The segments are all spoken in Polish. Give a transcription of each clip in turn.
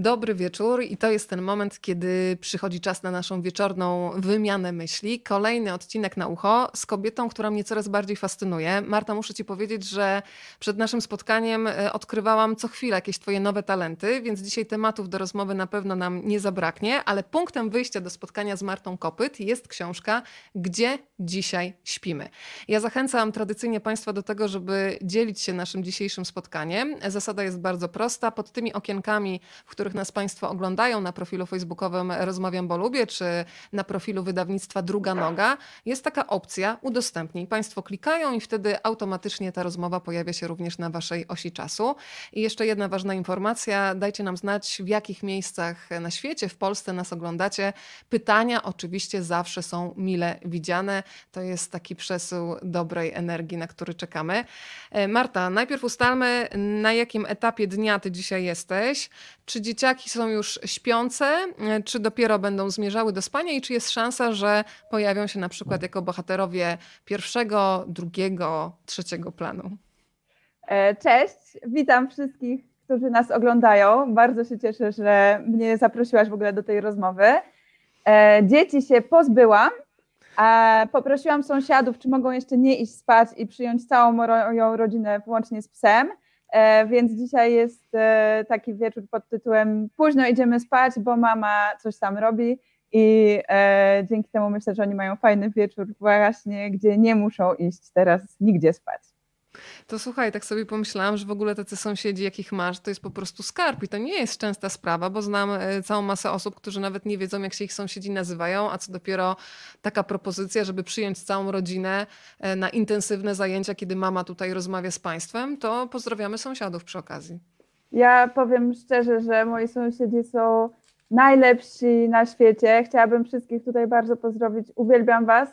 Dobry wieczór i to jest ten moment, kiedy przychodzi czas na naszą wieczorną wymianę myśli. Kolejny odcinek na ucho z kobietą, która mnie coraz bardziej fascynuje. Marta, muszę ci powiedzieć, że przed naszym spotkaniem e, odkrywałam co chwilę jakieś twoje nowe talenty, więc dzisiaj tematów do rozmowy na pewno nam nie zabraknie, ale punktem wyjścia do spotkania z Martą Kopyt jest książka Gdzie dzisiaj śpimy. Ja zachęcam tradycyjnie Państwa do tego, żeby dzielić się naszym dzisiejszym spotkaniem. Zasada jest bardzo prosta. Pod tymi okienkami, w których nas Państwo oglądają na profilu facebookowym Rozmawiam, bo lubię, czy na profilu wydawnictwa Druga Noga, jest taka opcja udostępnij. Państwo klikają i wtedy automatycznie ta rozmowa pojawia się również na Waszej osi czasu. I jeszcze jedna ważna informacja, dajcie nam znać, w jakich miejscach na świecie, w Polsce nas oglądacie. Pytania oczywiście zawsze są mile widziane. To jest taki przesył dobrej energii, na który czekamy. E, Marta, najpierw ustalmy, na jakim etapie dnia Ty dzisiaj jesteś. Czy dzieciaki są już śpiące, e, czy dopiero będą zmierzały do spania i czy jest szansa, że pojawią się na przykład jako bohaterowie pierwszego, drugiego, trzeciego planu? E, cześć, witam wszystkich, którzy nas oglądają. Bardzo się cieszę, że mnie zaprosiłaś w ogóle do tej rozmowy. E, dzieci się pozbyłam, a poprosiłam sąsiadów, czy mogą jeszcze nie iść spać i przyjąć całą moją rodzinę, włącznie z psem. E, więc dzisiaj jest e, taki wieczór pod tytułem Późno idziemy spać, bo mama coś tam robi. I e, dzięki temu myślę, że oni mają fajny wieczór, właśnie gdzie nie muszą iść teraz nigdzie spać. To słuchaj, tak sobie pomyślałam, że w ogóle tacy sąsiedzi, jakich masz, to jest po prostu skarb i to nie jest częsta sprawa, bo znam e, całą masę osób, którzy nawet nie wiedzą, jak się ich sąsiedzi nazywają, a co dopiero taka propozycja, żeby przyjąć całą rodzinę e, na intensywne zajęcia, kiedy mama tutaj rozmawia z państwem, to pozdrawiamy sąsiadów przy okazji. Ja powiem szczerze, że moi sąsiedzi są najlepsi na świecie. Chciałabym wszystkich tutaj bardzo pozdrowić. Uwielbiam Was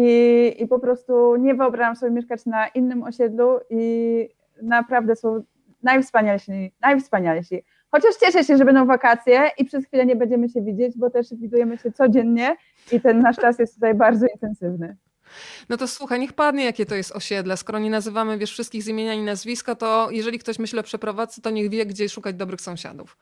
i, i po prostu nie wyobrażam sobie mieszkać na innym osiedlu i naprawdę są najwspanialsi, najwspanialsi. Chociaż cieszę się, że będą wakacje i przez chwilę nie będziemy się widzieć, bo też widujemy się codziennie i ten nasz czas jest tutaj bardzo intensywny. No to słuchaj, niech padnie, jakie to jest osiedle. Skoro nie nazywamy, wiesz, wszystkich z imienia i nazwiska, to jeżeli ktoś myśli o przeprowadzce, to niech wie, gdzie szukać dobrych sąsiadów.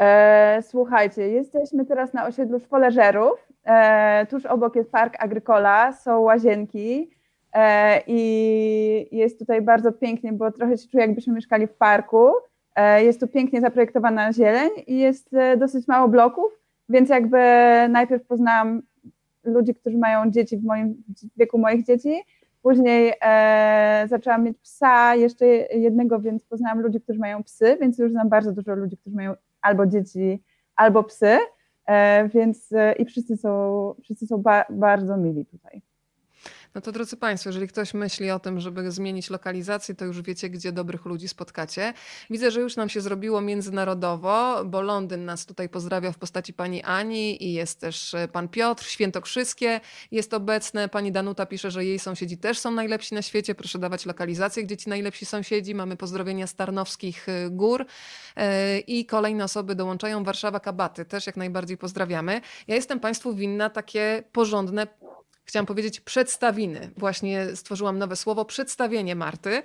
E, słuchajcie, jesteśmy teraz na osiedlu Szwoleżerów. E, tuż obok jest park Agrykola, są łazienki e, i jest tutaj bardzo pięknie, bo trochę się czuję, jakbyśmy mieszkali w parku. E, jest tu pięknie zaprojektowana zieleń i jest e, dosyć mało bloków, więc jakby najpierw poznałam ludzi, którzy mają dzieci w moim w wieku moich dzieci. Później e, zaczęłam mieć psa, jeszcze jednego, więc poznałam ludzi, którzy mają psy, więc już znam bardzo dużo ludzi, którzy mają albo dzieci, albo psy, e, więc e, i wszyscy są, wszyscy są ba bardzo mili tutaj. No to drodzy Państwo, jeżeli ktoś myśli o tym, żeby zmienić lokalizację, to już wiecie, gdzie dobrych ludzi spotkacie. Widzę, że już nam się zrobiło międzynarodowo, bo Londyn nas tutaj pozdrawia w postaci pani Ani i jest też e, pan Piotr, Świętokrzyskie jest obecne. Pani Danuta pisze, że jej sąsiedzi też są najlepsi na świecie. Proszę dawać lokalizację, gdzie ci najlepsi sąsiedzi. Mamy pozdrowienia z Tarnowskich e, Gór e, i kolejne osoby dołączają. Warszawa Kabaty też jak najbardziej pozdrawiamy. Ja jestem Państwu winna takie porządne chciałam powiedzieć przedstawiny. Właśnie stworzyłam nowe słowo, przedstawienie Marty.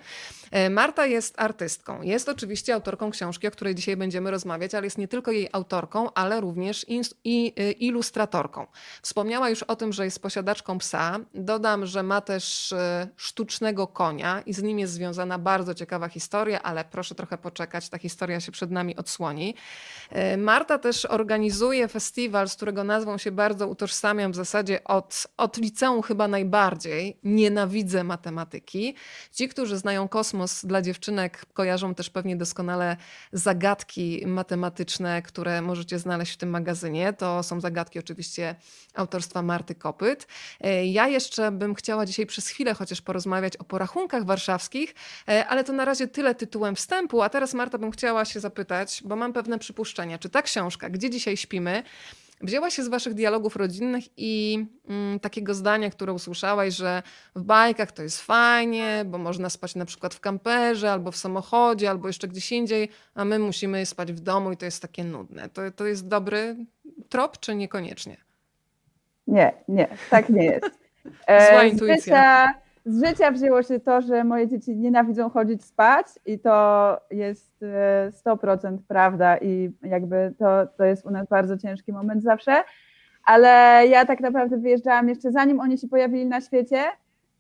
E, Marta jest artystką. Jest oczywiście autorką książki, o której dzisiaj będziemy rozmawiać, ale jest nie tylko jej autorką, ale również e, ilustratorką. Wspomniała już o tym, że jest posiadaczką psa. Dodam, że ma też e, sztucznego konia i z nim jest związana bardzo ciekawa historia, ale proszę trochę poczekać, ta historia się przed nami odsłoni. Marta też organizuje festiwal, z którego nazwą się bardzo utożsamiam w zasadzie od, od liceum chyba najbardziej nienawidzę matematyki. Ci, którzy znają kosmos dla dziewczynek, kojarzą też pewnie doskonale zagadki matematyczne, które możecie znaleźć w tym magazynie. To są zagadki oczywiście autorstwa Marty Kopyt. E, ja jeszcze bym chciała dzisiaj przez chwilę chociaż porozmawiać o porachunkach warszawskich, e, ale to na razie tyle tytułem wstępu. A teraz Marta bym chciała się zapytać, bo mam pewne przypuszczenia, czy ta książka, gdzie dzisiaj śpimy, wzięła się z waszych dialogów rodzinnych i mm, takiego zdania, które usłyszałaś, że w bajkach to jest fajnie, bo można spać na przykład w kamperze, albo w samochodzie, albo jeszcze gdzieś indziej, a my musimy spać w domu i to jest takie nudne. To, to jest dobry trop, czy niekoniecznie? Nie, nie, tak nie jest. Zła e, intuicja. Z życia wzięło się to, że moje dzieci nienawidzą chodzić spać i to jest 100% e, prawda i jakby to, to jest u nas bardzo ciężki moment zawsze, ale ja tak naprawdę wyjeżdżałam jeszcze zanim oni się pojawili na świecie,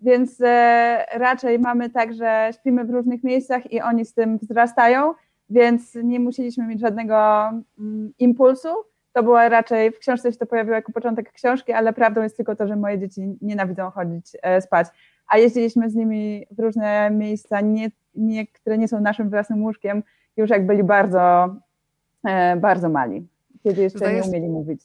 więc e, raczej mamy tak, że śpimy w różnych miejscach i oni z tym wzrastają, więc nie musieliśmy mieć żadnego mm, impulsu. To było raczej, w książce się to pojawiło jako początek książki, ale prawdą jest tylko to, że moje dzieci nienawidzą chodzić e, spać. A jeździliśmy z nimi w różne miejsca, nie, nie, które nie są naszym własnym łóżkiem, już jak byli bardzo, e, bardzo mali, kiedy jeszcze nie umieli mówić.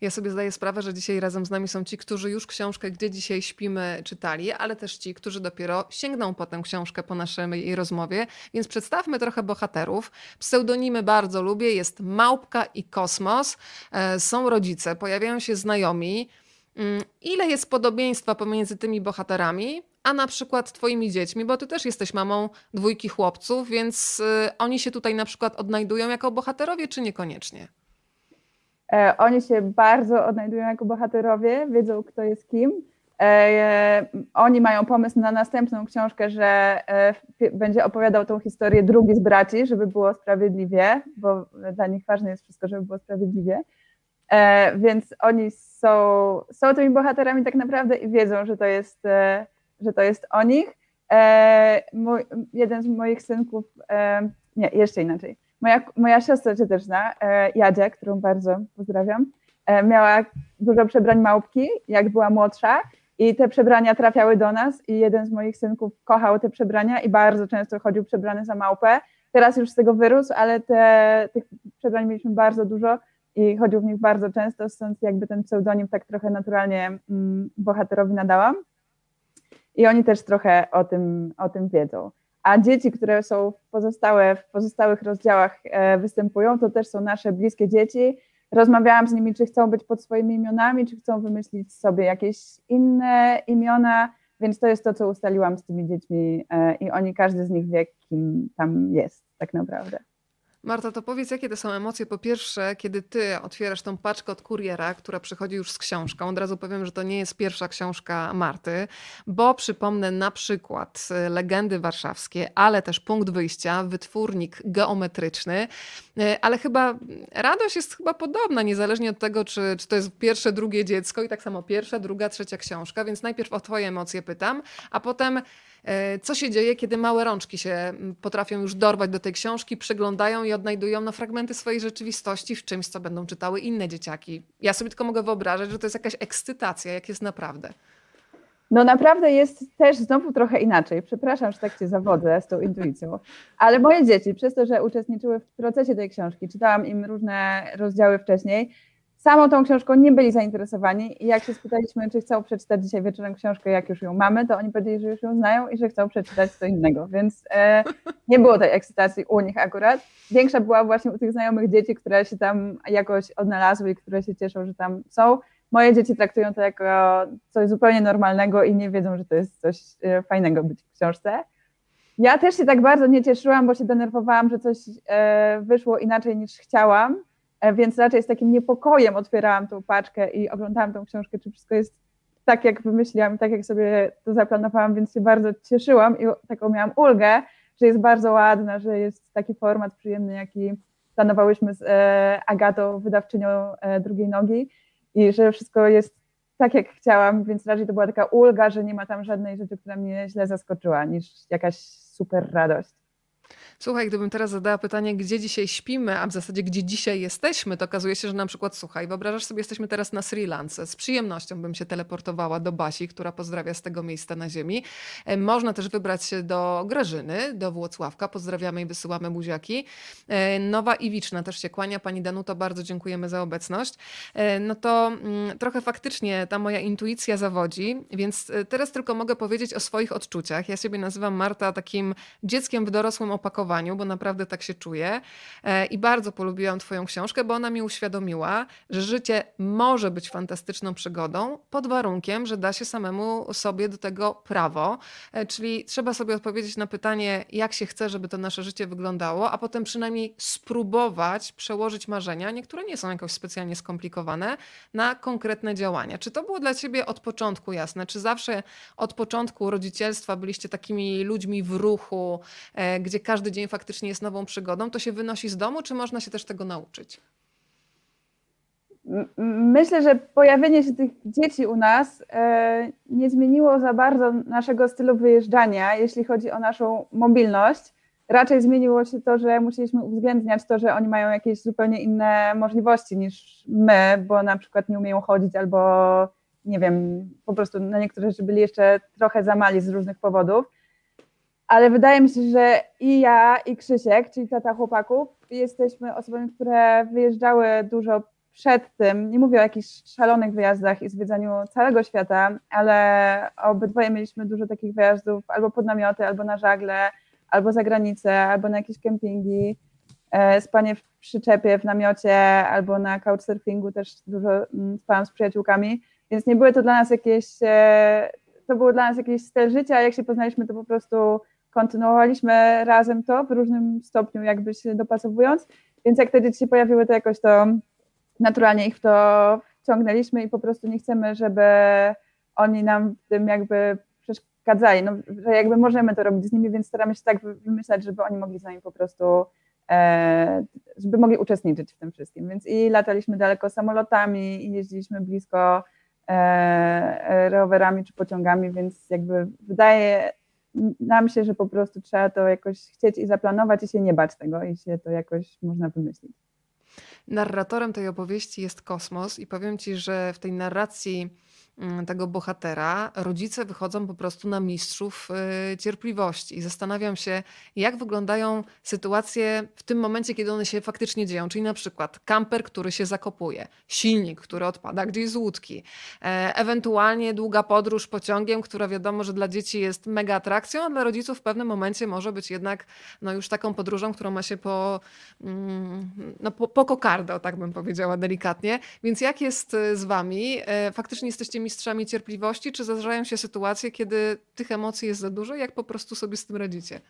Ja sobie zdaję sprawę, że dzisiaj razem z nami są ci, którzy już książkę Gdzie dzisiaj śpimy czytali, ale też ci, którzy dopiero sięgną po tę książkę po naszej rozmowie. Więc przedstawmy trochę bohaterów. Pseudonimy bardzo lubię. Jest Małpka i Kosmos. E, są rodzice, pojawiają się znajomi. Mm, ile jest podobieństwa pomiędzy tymi bohaterami, a na przykład twoimi dziećmi, bo ty też jesteś mamą dwójki chłopców, więc y, oni się tutaj na przykład odnajdują jako bohaterowie, czy niekoniecznie? E, oni się bardzo odnajdują jako bohaterowie, wiedzą kto jest kim. E, oni mają pomysł na następną książkę, że e, będzie opowiadał tą historię drugi z braci, żeby było sprawiedliwie, bo dla nich ważne jest wszystko, żeby było sprawiedliwie. Więc oni są, są tymi bohaterami tak naprawdę i wiedzą, że to jest, że to jest o nich. Mój, jeden z moich synków, nie, jeszcze inaczej Moja, moja siostra cię też zna, e, Jadzia, którą bardzo pozdrawiam, e, miała dużo przebrań małpki, jak była młodsza i te przebrania trafiały do nas i jeden z moich synków kochał te przebrania i bardzo często chodził przebrany za małpę. Teraz już z tego wyrósł, ale te, tych przebrań mieliśmy bardzo dużo i chodził w nich bardzo często, stąd jakby ten pseudonim tak trochę naturalnie mm, bohaterowi nadałam. I oni też trochę o tym, o tym wiedzą a dzieci, które są pozostałe, w pozostałych rozdziałach e, występują, to też są nasze bliskie dzieci. Rozmawiałam z nimi, czy chcą być pod swoimi imionami, czy chcą wymyślić sobie jakieś inne imiona, więc to jest to, co ustaliłam z tymi dziećmi e, i oni, każdy z nich wie, kim tam jest tak naprawdę. Marta, to powiedz, jakie to są emocje? Po pierwsze, kiedy ty otwierasz tą paczkę od kuriera, która przychodzi już z książką. Od razu powiem, że to nie jest pierwsza książka Marty, bo przypomnę na przykład y, Legendy Warszawskie, ale też Punkt Wyjścia, wytwórnik geometryczny, y, ale chyba radość jest chyba podobna, niezależnie od tego, czy, czy to jest pierwsze, drugie dziecko i tak samo pierwsza, druga, trzecia książka, więc najpierw o twoje emocje pytam, a potem co się dzieje, kiedy małe rączki się potrafią już dorwać do tej książki, przeglądają i odnajdują no, fragmenty swojej rzeczywistości w czymś, co będą czytały inne dzieciaki? Ja sobie tylko mogę wyobrażać, że to jest jakaś ekscytacja, jak jest naprawdę. No naprawdę jest też znowu trochę inaczej. Przepraszam, że tak cię zawodzę z tą intuicją, ale moje dzieci, przez to, że uczestniczyły w procesie tej książki, czytałam im różne rozdziały wcześniej, samą tą książką nie byli zainteresowani i jak się spytaliśmy, czy chcą przeczytać dzisiaj wieczorem książkę, jak już ją mamy, to oni powiedzieli, że już ją znają i że chcą przeczytać co innego, więc e, nie było tej ekscytacji u nich akurat. Większa była właśnie u tych znajomych dzieci, które się tam jakoś odnalazły i które się cieszą, że tam są. Moje dzieci traktują to jako coś zupełnie normalnego i nie wiedzą, że to jest coś e, fajnego być w książce. Ja też się tak bardzo nie cieszyłam, bo się denerwowałam, że coś e, wyszło inaczej niż chciałam więc raczej z takim niepokojem otwierałam tą paczkę i oglądałam tą książkę, czy wszystko jest tak, jak wymyśliłam, tak jak sobie to zaplanowałam, więc się bardzo cieszyłam i taką miałam ulgę, że jest bardzo ładna, że jest taki format przyjemny, jaki planowałyśmy z e, Agatą, wydawczynią e, drugiej nogi i że wszystko jest tak, jak chciałam, więc raczej to była taka ulga, że nie ma tam żadnej rzeczy, która mnie źle zaskoczyła, niż jakaś super radość. Słuchaj, gdybym teraz zadała pytanie, gdzie dzisiaj śpimy, a w zasadzie gdzie dzisiaj jesteśmy, to okazuje się, że na przykład, słuchaj, wyobrażasz sobie, jesteśmy teraz na Sri Lance. Z przyjemnością bym się teleportowała do Basi, która pozdrawia z tego miejsca na ziemi. E, można też wybrać się do Grażyny, do Włocławka. Pozdrawiamy i wysyłamy buziaki. E, Nowa Iwiczna też się kłania. Pani Danuto, bardzo dziękujemy za obecność. E, no to mm, trochę faktycznie ta moja intuicja zawodzi, więc teraz tylko mogę powiedzieć o swoich odczuciach. Ja siebie nazywam Marta takim dzieckiem w dorosłym opakowaniu bo naprawdę tak się czuję. E, I bardzo polubiłam Twoją książkę, bo ona mi uświadomiła, że życie może być fantastyczną przygodą pod warunkiem, że da się samemu sobie do tego prawo. E, czyli trzeba sobie odpowiedzieć na pytanie, jak się chce, żeby to nasze życie wyglądało, a potem przynajmniej spróbować przełożyć marzenia, niektóre nie są jakoś specjalnie skomplikowane, na konkretne działania. Czy to było dla Ciebie od początku jasne? Czy zawsze od początku rodzicielstwa byliście takimi ludźmi w ruchu, e, gdzie każdy dzień faktycznie jest nową przygodą? To się wynosi z domu, czy można się też tego nauczyć? Myślę, że pojawienie się tych dzieci u nas e, nie zmieniło za bardzo naszego stylu wyjeżdżania, jeśli chodzi o naszą mobilność. Raczej zmieniło się to, że musieliśmy uwzględniać to, że oni mają jakieś zupełnie inne możliwości niż my, bo na przykład nie umieją chodzić albo nie wiem, po prostu na niektóre rzeczy byli jeszcze trochę za mali z różnych powodów. Ale wydaje mi się, że i ja, i Krzysiek, czyli tata chłopaków, jesteśmy osobami, które wyjeżdżały dużo przed tym. Nie mówię o jakichś szalonych wyjazdach i zwiedzaniu całego świata, ale obydwoje mieliśmy dużo takich wyjazdów albo pod namioty, albo na żagle, albo za granicę, albo na jakieś kempingi. E, spanie w przyczepie, w namiocie, albo na couchsurfingu też dużo mm, spałam z przyjaciółkami. Więc nie były to dla nas jakieś, e, to było dla nas jakieś styl życia, jak się poznaliśmy, to po prostu kontynuowaliśmy razem to w różnym stopniu, jakby się dopasowując, więc jak te dzieci się pojawiły, to jakoś to naturalnie ich w to wciągnęliśmy i po prostu nie chcemy, żeby oni nam w tym jakby przeszkadzali, no, że jakby możemy to robić z nimi, więc staramy się tak wymyślać, żeby oni mogli z nami po prostu e, żeby mogli uczestniczyć w tym wszystkim. Więc i lataliśmy daleko samolotami, i jeździliśmy blisko E, rowerami czy pociągami, więc jakby wydaje nam się, że po prostu trzeba to jakoś chcieć i zaplanować i się nie bać tego i się to jakoś można wymyślić. Narratorem tej opowieści jest kosmos i powiem ci, że w tej narracji tego bohatera, rodzice wychodzą po prostu na mistrzów y, cierpliwości. I zastanawiam się, jak wyglądają sytuacje w tym momencie, kiedy one się faktycznie dzieją. Czyli na przykład kamper, który się zakopuje, silnik, który odpada gdzieś z łódki, e, ewentualnie długa podróż pociągiem, która wiadomo, że dla dzieci jest mega atrakcją, a dla rodziców w pewnym momencie może być jednak no, już taką podróżą, którą ma się po, mm, no, po, po kokardę, tak bym powiedziała delikatnie. Więc jak jest y, z wami? E, faktycznie jesteście mistrzami cierpliwości, czy zdarzają się sytuacje, kiedy tych emocji jest za dużo? Jak po prostu sobie z tym radzicie?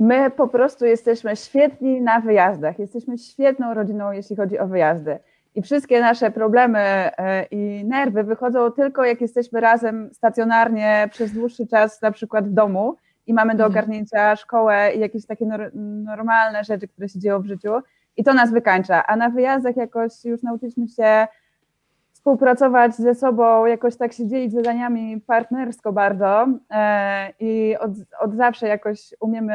My po prostu jesteśmy świetni na wyjazdach. Jesteśmy świetną rodziną, jeśli chodzi o wyjazdy. I wszystkie nasze problemy e, i nerwy wychodzą tylko jak jesteśmy razem stacjonarnie przez dłuższy czas, na przykład w domu i mamy do mhm. ogarnięcia szkołę i jakieś takie normalne rzeczy, które się dzieją w życiu. I to nas wykańcza. A na wyjazdach jakoś już nauczyliśmy się współpracować ze sobą, jakoś tak się dzielić zadaniami partnersko bardzo e, i od, od zawsze jakoś umiemy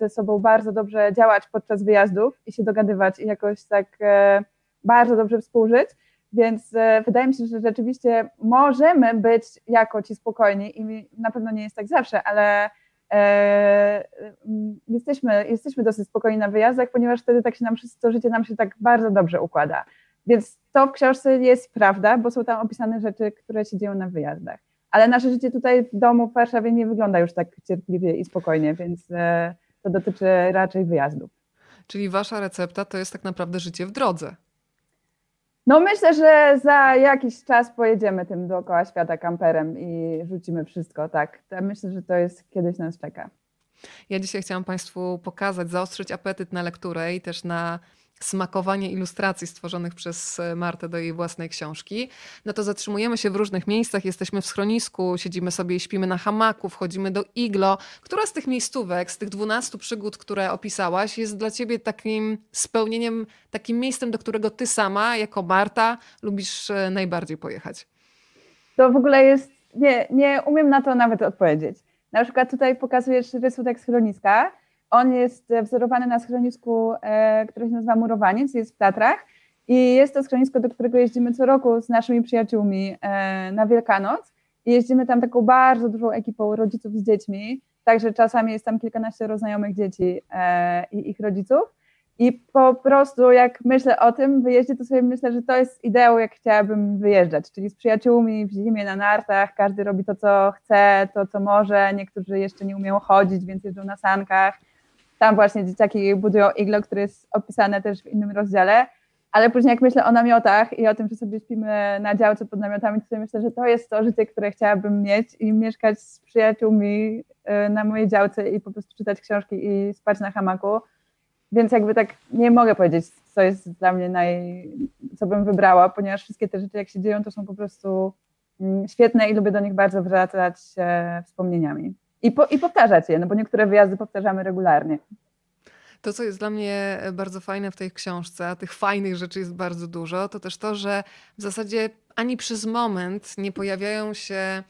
ze sobą bardzo dobrze działać podczas wyjazdów i się dogadywać i jakoś tak e, bardzo dobrze współżyć. Więc e, wydaje mi się, że rzeczywiście możemy być jako ci spokojni i na pewno nie jest tak zawsze, ale jesteśmy, jesteśmy dosyć spokojni na wyjazdach, ponieważ wtedy tak się nam to życie nam się tak bardzo dobrze układa. Więc to w książce jest prawda, bo są tam opisane rzeczy, które się dzieją na wyjazdach. Ale nasze życie tutaj w domu w Warszawie nie wygląda już tak cierpliwie i spokojnie, więc e, to dotyczy raczej wyjazdów. Czyli wasza recepta to jest tak naprawdę życie w drodze. No myślę, że za jakiś czas pojedziemy tym dookoła świata kamperem i rzucimy wszystko, tak. Myślę, że to jest kiedyś nas czeka. Ja dzisiaj chciałam Państwu pokazać, zaostrzyć apetyt na lekturę i też na smakowanie ilustracji stworzonych przez e, Martę do jej własnej książki, no to zatrzymujemy się w różnych miejscach, jesteśmy w schronisku, siedzimy sobie i śpimy na hamaku, wchodzimy do iglo. Która z tych miejscówek, z tych dwunastu przygód, które opisałaś, jest dla ciebie takim spełnieniem, takim miejscem, do którego ty sama, jako Marta, lubisz e, najbardziej pojechać? To w ogóle jest, nie, nie umiem na to nawet odpowiedzieć. Na przykład tutaj pokazujesz rysunek schroniska, on jest wzorowany na schronisku, e, które się nazywa Murowaniec, jest w Tatrach. I jest to schronisko, do którego jeździmy co roku z naszymi przyjaciółmi e, na Wielkanoc. I jeździmy tam taką bardzo dużą ekipą rodziców z dziećmi. Także czasami jest tam kilkanaście znajomych dzieci e, i ich rodziców. I po prostu jak myślę o tym wyjeździe, to sobie myślę, że to jest ideał, jak chciałabym wyjeżdżać, czyli z przyjaciółmi w zimie na nartach, każdy robi to, co chce, to, co może, niektórzy jeszcze nie umieją chodzić, więc jeżdżą na sankach tam właśnie dzieciaki budują iglo, które jest opisane też w innym rozdziale, ale później jak myślę o namiotach i o tym, że sobie śpimy na działce pod namiotami, to myślę, że to jest to życie, które chciałabym mieć i mieszkać z przyjaciółmi y, na mojej działce i po prostu czytać książki i spać na hamaku. Więc jakby tak nie mogę powiedzieć, co jest dla mnie naj... co bym wybrała, ponieważ wszystkie te rzeczy, jak się dzieją, to są po prostu mm, świetne i lubię do nich bardzo wracać e, wspomnieniami. I, po, I powtarzać je, no bo niektóre wyjazdy powtarzamy regularnie. To, co jest dla mnie bardzo fajne w tej książce, a tych fajnych rzeczy jest bardzo dużo, to też to, że w zasadzie ani przez moment nie pojawiają się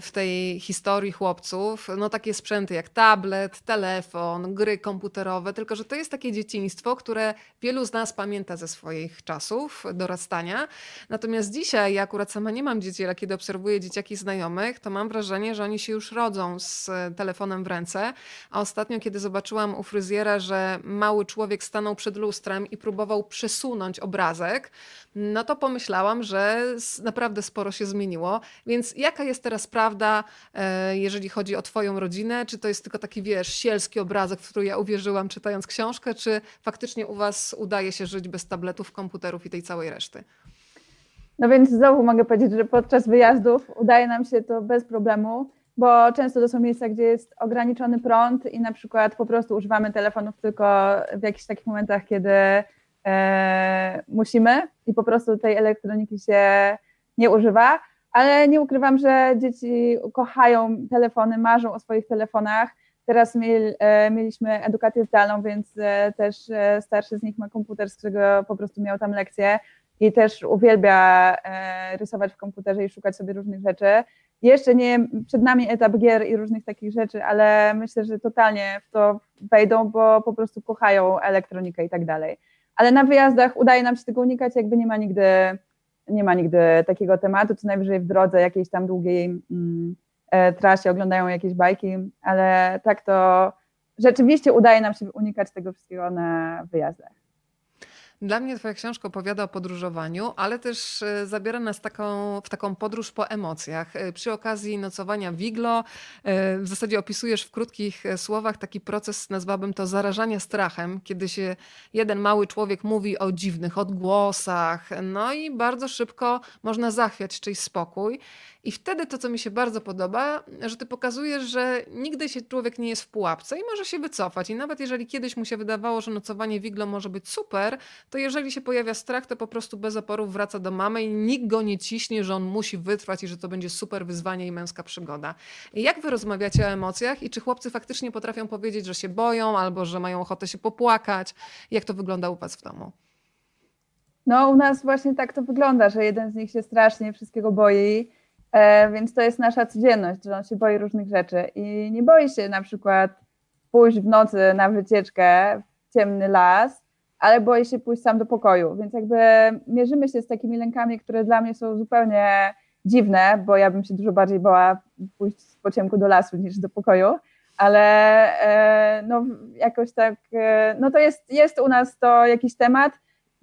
w tej historii chłopców, no takie sprzęty jak tablet, telefon, gry komputerowe, tylko że to jest takie dzieciństwo, które wielu z nas pamięta ze swoich czasów dorastania. Natomiast dzisiaj, ja akurat sama nie mam dzieci, ale kiedy obserwuję dzieciaki znajomych, to mam wrażenie, że oni się już rodzą z telefonem w ręce. A ostatnio, kiedy zobaczyłam u fryzjera, że mały człowiek stanął przed lustrem i próbował przesunąć obrazek, no to pomyślałam, że naprawdę sporo się zmieniło. Więc jaka jest teraz prawda, e, jeżeli chodzi o Twoją rodzinę? Czy to jest tylko taki, wiesz, sielski obrazek, w który ja uwierzyłam czytając książkę, czy faktycznie u Was udaje się żyć bez tabletów, komputerów i tej całej reszty? No więc znowu mogę powiedzieć, że podczas wyjazdów udaje nam się to bez problemu, bo często to są miejsca, gdzie jest ograniczony prąd i na przykład po prostu używamy telefonów tylko w jakichś takich momentach, kiedy e, musimy i po prostu tej elektroniki się nie używa ale nie ukrywam, że dzieci kochają telefony, marzą o swoich telefonach. Teraz mieli, e, mieliśmy edukację zdalną, więc e, też e, starszy z nich ma komputer, z którego po prostu miał tam lekcje i też uwielbia rysować w komputerze i szukać sobie różnych rzeczy. Jeszcze nie przed nami etap gier i różnych takich rzeczy, ale myślę, że totalnie w to wejdą, bo po prostu kochają elektronikę i tak dalej. Ale na wyjazdach udaje nam się tego unikać, jakby nie ma nigdy nie ma nigdy takiego tematu, co najwyżej w drodze jakiejś tam długiej mm, e, trasie oglądają jakieś bajki, ale tak to rzeczywiście udaje nam się unikać tego wszystkiego na wyjazdach. Dla mnie Twoja książka opowiada o podróżowaniu, ale też e, zabiera nas taką, w taką podróż po emocjach. E, przy okazji nocowania w e, w zasadzie opisujesz w krótkich słowach taki proces, nazwałbym to zarażania strachem, kiedy się jeden mały człowiek mówi o dziwnych odgłosach, no i bardzo szybko można zachwiać czyjś spokój. I wtedy to, co mi się bardzo podoba, że ty pokazujesz, że nigdy się człowiek nie jest w pułapce i może się wycofać. I nawet jeżeli kiedyś mu się wydawało, że nocowanie w iglo może być super, to jeżeli się pojawia strach, to po prostu bez oporów wraca do mamy i nikt go nie ciśnie, że on musi wytrwać i że to będzie super wyzwanie i męska przygoda. I jak wy rozmawiacie o emocjach i czy chłopcy faktycznie potrafią powiedzieć, że się boją albo że mają ochotę się popłakać? Jak to wygląda u was w domu? No, u nas właśnie tak to wygląda, że jeden z nich się strasznie wszystkiego boi więc to jest nasza codzienność, że on się boi różnych rzeczy. I nie boi się na przykład pójść w nocy na wycieczkę w ciemny las, ale boi się pójść sam do pokoju. Więc jakby mierzymy się z takimi lękami, które dla mnie są zupełnie dziwne, bo ja bym się dużo bardziej bała pójść po ciemku do lasu niż do pokoju, ale e, no jakoś tak, e, no to jest, jest u nas to jakiś temat,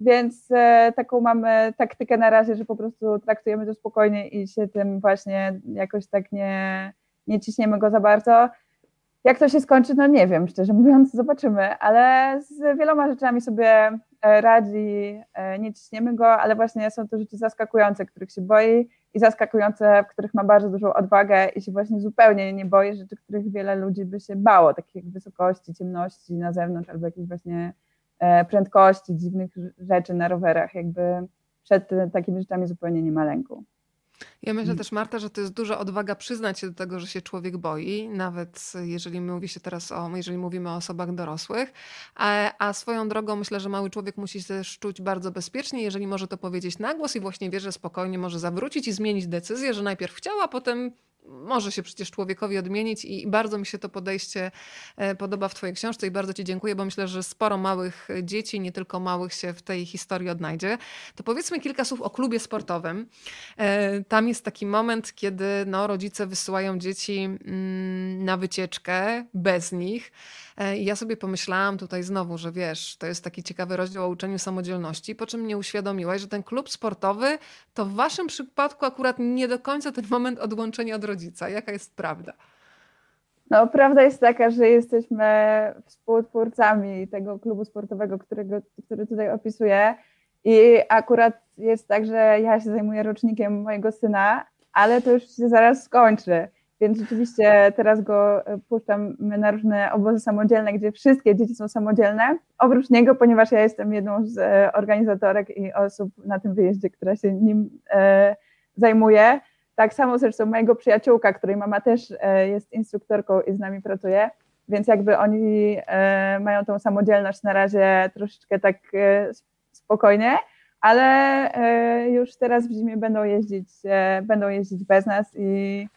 więc e, taką mamy taktykę na razie, że po prostu traktujemy to spokojnie i się tym właśnie jakoś tak nie, nie ciśniemy go za bardzo. Jak to się skończy, no nie wiem, szczerze mówiąc, zobaczymy, ale z wieloma rzeczami sobie e, radzi, e, nie ciśniemy go, ale właśnie są to rzeczy zaskakujące, których się boi i zaskakujące, w których ma bardzo dużą odwagę i się właśnie zupełnie nie boi rzeczy, których wiele ludzi by się bało, takich jak wysokości, ciemności na zewnątrz albo jakieś właśnie prędkości, dziwnych rzeczy na rowerach. Jakby przed takimi rzeczami zupełnie nie ma lęku. Ja myślę też, Marta, że to jest duża odwaga przyznać się do tego, że się człowiek boi, nawet jeżeli mówi się teraz o, jeżeli mówimy o osobach dorosłych, a, a swoją drogą myślę, że mały człowiek musi się czuć bardzo bezpiecznie, jeżeli może to powiedzieć na głos i właśnie wie, że spokojnie może zawrócić i zmienić decyzję, że najpierw chciała, a potem może się przecież człowiekowi odmienić i bardzo mi się to podejście e, podoba w Twojej książce i bardzo Ci dziękuję, bo myślę, że sporo małych dzieci, nie tylko małych, się w tej historii odnajdzie. To powiedzmy kilka słów o klubie sportowym. E, tam jest taki moment, kiedy no, rodzice wysyłają dzieci mm, na wycieczkę bez nich. E, I ja sobie pomyślałam tutaj znowu, że wiesz, to jest taki ciekawy rozdział o uczeniu samodzielności, po czym mnie uświadomiłaś, że ten klub sportowy to w waszym przypadku akurat nie do końca ten moment odłączenia od rodzica. Jaka jest prawda? No, prawda jest taka, że jesteśmy współtwórcami tego klubu sportowego, którego, który tutaj opisuję. I akurat jest tak, że ja się zajmuję rocznikiem mojego syna, ale to już się zaraz skończy. Więc rzeczywiście teraz go e, puszczam na różne obozy samodzielne, gdzie wszystkie dzieci są samodzielne. Oprócz niego, ponieważ ja jestem jedną z e, organizatorek i osób na tym wyjeździe, która się nim e, zajmuje. Tak samo zresztą mojego przyjaciółka, której mama też jest instruktorką i z nami pracuje, więc jakby oni mają tą samodzielność na razie troszeczkę tak spokojnie, ale już teraz w zimie będą jeździć, będą jeździć bez nas i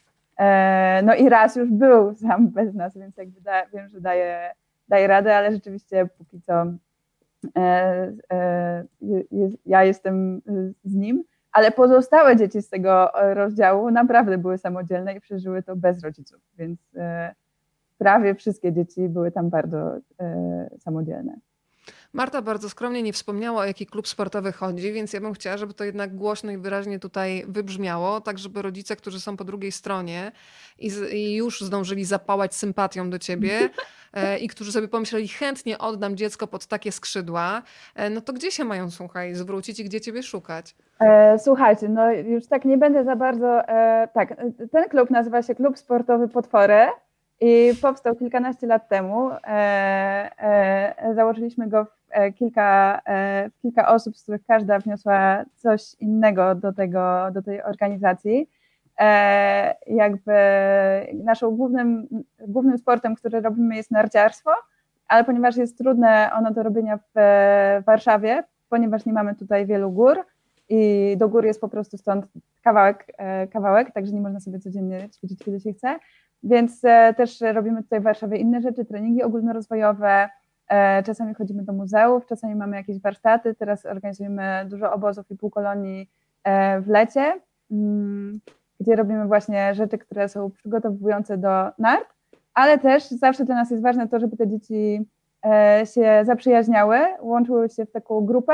no i raz już był sam bez nas, więc jakby da, wiem, że daje, daje radę, ale rzeczywiście póki co ja jestem z nim ale pozostałe dzieci z tego e, rozdziału naprawdę były samodzielne i przeżyły to bez rodziców, więc e, prawie wszystkie dzieci były tam bardzo e, samodzielne. Marta bardzo skromnie nie wspomniała, o jaki klub sportowy chodzi, więc ja bym chciała, żeby to jednak głośno i wyraźnie tutaj wybrzmiało, tak żeby rodzice, którzy są po drugiej stronie i, z, i już zdążyli zapałać sympatią do ciebie e, i którzy sobie pomyśleli, chętnie oddam dziecko pod takie skrzydła, e, no to gdzie się mają, słuchaj, zwrócić i gdzie ciebie szukać? E, słuchajcie, no już tak nie będę za bardzo, e, tak, ten klub nazywa się Klub Sportowy Potwory. I powstał kilkanaście lat temu. E, e, założyliśmy go w e, kilka, w kilka osób, z których każda wniosła coś innego do, tego, do tej organizacji. Jakby naszym głównym, głównym sportem, który robimy jest narciarstwo, ale ponieważ jest trudne ono do robienia w Warszawie, ponieważ nie mamy tutaj wielu gór i do gór jest po prostu stąd kawałek, kawałek także nie można sobie codziennie ćwiczyć, kiedy się chce, więc e, też robimy tutaj w Warszawie inne rzeczy, treningi ogólnorozwojowe, e, czasami chodzimy do muzeów, czasami mamy jakieś warsztaty, teraz organizujemy dużo obozów i półkolonii e, w lecie, mm, gdzie robimy właśnie rzeczy, które są przygotowujące do nart, ale też zawsze dla nas jest ważne to, żeby te dzieci się zaprzyjaźniały, łączyły się w taką grupę,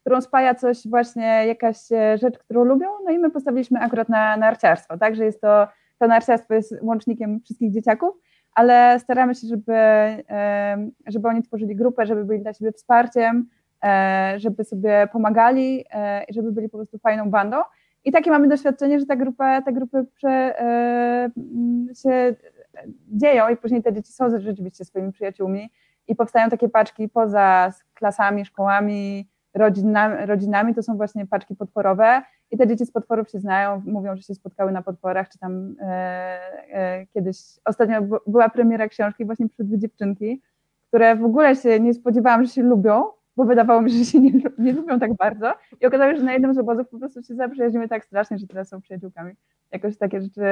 którą spaja coś właśnie, jakaś rzecz, którą lubią, no i my postawiliśmy akurat na narciarstwo, także jest to to narciarstwo jest łącznikiem wszystkich dzieciaków, ale staramy się, żeby, żeby oni tworzyli grupę, żeby byli dla siebie wsparciem, e, żeby sobie pomagali e, i żeby byli po prostu fajną bandą. I takie mamy doświadczenie, że ta grupa, te grupy prze, e, się dzieją i później te dzieci są rzeczywiście swoimi przyjaciółmi i powstają takie paczki poza klasami, szkołami, rodzinami, rodzinami to są właśnie paczki potworowe i te dzieci z potworów się znają, mówią, że się spotkały na potworach, czy tam e, e, kiedyś, ostatnio była premiera książki właśnie przy dwie dziewczynki, które w ogóle się nie spodziewałam, że się lubią, bo wydawało mi się, że się nie, nie lubią tak bardzo i okazało się, że na jednym z obozów po prostu się zaprzyjaźniły tak strasznie, że teraz są przyjaciółkami. Jakoś takie rzeczy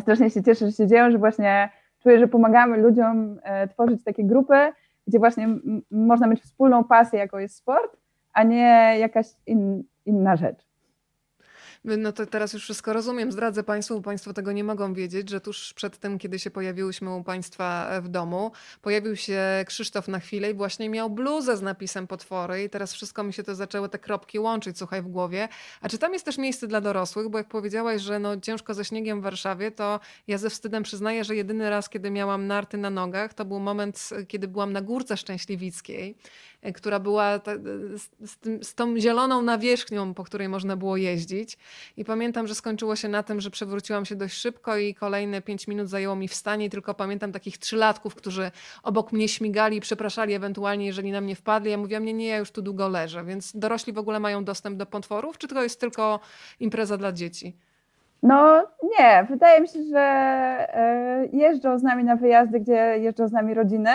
strasznie się cieszę, że się dzieją, że właśnie czuję, że pomagamy ludziom e, tworzyć takie grupy, gdzie właśnie można mieć wspólną pasję, jaką jest sport, a nie jakaś in, inna rzecz. No to teraz już wszystko rozumiem. Zdradzę Państwu, Państwo tego nie mogą wiedzieć, że tuż przed tym, kiedy się pojawiłyśmy u Państwa w domu, pojawił się Krzysztof na chwilę i właśnie miał bluzę z napisem potwory i teraz wszystko mi się to zaczęły te kropki łączyć, słuchaj, w głowie. A czy tam jest też miejsce dla dorosłych? Bo jak powiedziałaś, że no ciężko ze śniegiem w Warszawie, to ja ze wstydem przyznaję, że jedyny raz, kiedy miałam narty na nogach, to był moment, kiedy byłam na Górce Szczęśliwickiej która była ta, z, tym, z, tą zieloną nawierzchnią, po której można było jeździć. I pamiętam, że skończyło się na tym, że przewróciłam się dość szybko i kolejne pięć minut zajęło mi wstanie. Tylko pamiętam takich trzylatków, którzy obok mnie śmigali przepraszali ewentualnie, jeżeli na mnie wpadli. Ja mówiłam, nie, nie, ja już tu długo leżę. Więc dorośli w ogóle mają dostęp do potworów, czy to jest tylko impreza dla dzieci? No nie, wydaje mi się, że e, jeżdżą z nami na wyjazdy, gdzie jeżdżą z nami rodziny.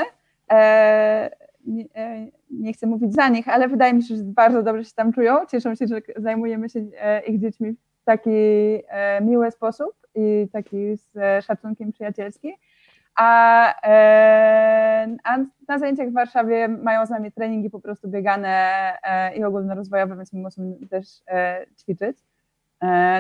Nie, e, nie, chcę mówić za nich, ale wydaje mi się, że bardzo dobrze się tam czują. Cieszą się, że zajmujemy się e, ich dziećmi w taki e, miły sposób i taki z szacunkiem przyjacielski. A, a na zajęciach w Warszawie mają z nami treningi po prostu biegane i ogólnorozwojowe, więc my musimy też ćwiczyć.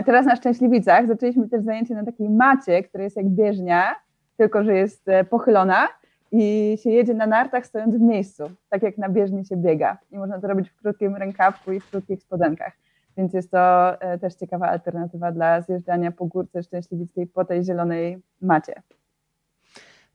Teraz na Szczęśliwicach zaczęliśmy też zajęcie na takiej macie, która jest jak bieżnia, tylko że jest pochylona i się jedzie na nartach stojąc w miejscu, tak jak na bieżni się biega. I można to robić w krótkim rękawku i w krótkich spodenkach. Więc jest to e, też ciekawa alternatywa dla zjeżdżania po górce szczęśliwickiej po tej zielonej macie.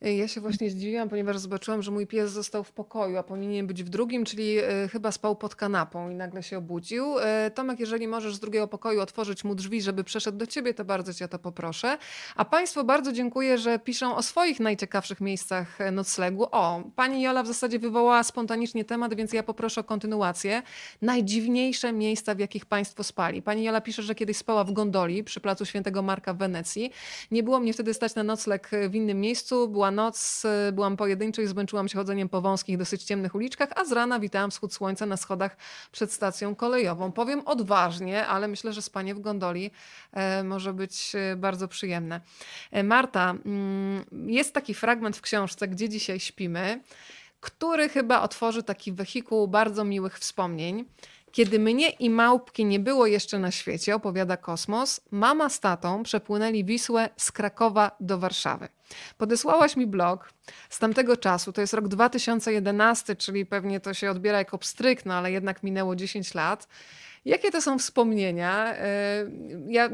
Ja się właśnie zdziwiłam, ponieważ zobaczyłam, że mój pies został w pokoju, a powinien być w drugim, czyli e, chyba spał pod kanapą i nagle się obudził. E, Tomek, jeżeli możesz z drugiego pokoju otworzyć mu drzwi, żeby przeszedł do ciebie, to bardzo cię o to poproszę. A Państwu bardzo dziękuję, że piszą o swoich najciekawszych miejscach noclegu. O, pani Jola w zasadzie wywołała spontanicznie temat, więc ja poproszę o kontynuację. Najdziwniejsze miejsca, w jakich Państwo spali. Pani Jola pisze, że kiedyś spała w gondoli przy placu Świętego Marka w Wenecji. Nie było mnie wtedy stać na nocleg w innym miejscu. Była noc, y, byłam pojedynczo i zmęczyłam się chodzeniem po wąskich, dosyć ciemnych uliczkach, a z rana witałam wschód słońca na schodach przed stacją kolejową. Powiem odważnie, ale myślę, że spanie w gondoli e, może być e, bardzo przyjemne. E, Marta, mm, jest taki fragment w książce, gdzie dzisiaj śpimy, który chyba otworzy taki wehikuł bardzo miłych wspomnień. Kiedy mnie i małpki nie było jeszcze na świecie, opowiada Kosmos, mama z tatą przepłynęli Wisłę z Krakowa do Warszawy. Podesłałaś mi blog z tamtego czasu, to jest rok 2011, czyli pewnie to się odbiera jako pstryk, no ale jednak minęło 10 lat. Jakie to są wspomnienia? E, ja,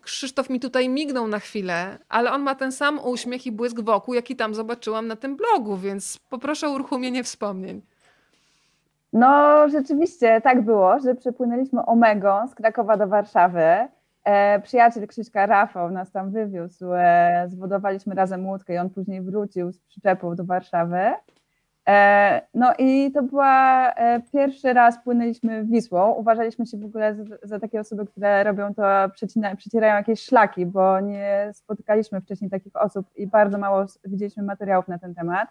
Krzysztof mi tutaj mignął na chwilę, ale on ma ten sam uśmiech i błysk wokół, jaki tam zobaczyłam na tym blogu, więc poproszę o uruchomienie wspomnień. No, rzeczywiście tak było, że przepłynęliśmy Omegą z Krakowa do Warszawy. E, przyjaciel Krzyśka Rafał nas tam wywiózł, e, zwodowaliśmy razem łódkę i on później wrócił z przyczepą do Warszawy. E, no i to była e, pierwszy raz płynęliśmy Wisłą. Uważaliśmy się w ogóle za, za takie osoby, które robią to, przecina, przecierają jakieś szlaki, bo nie spotykaliśmy wcześniej takich osób i bardzo mało widzieliśmy materiałów na ten temat.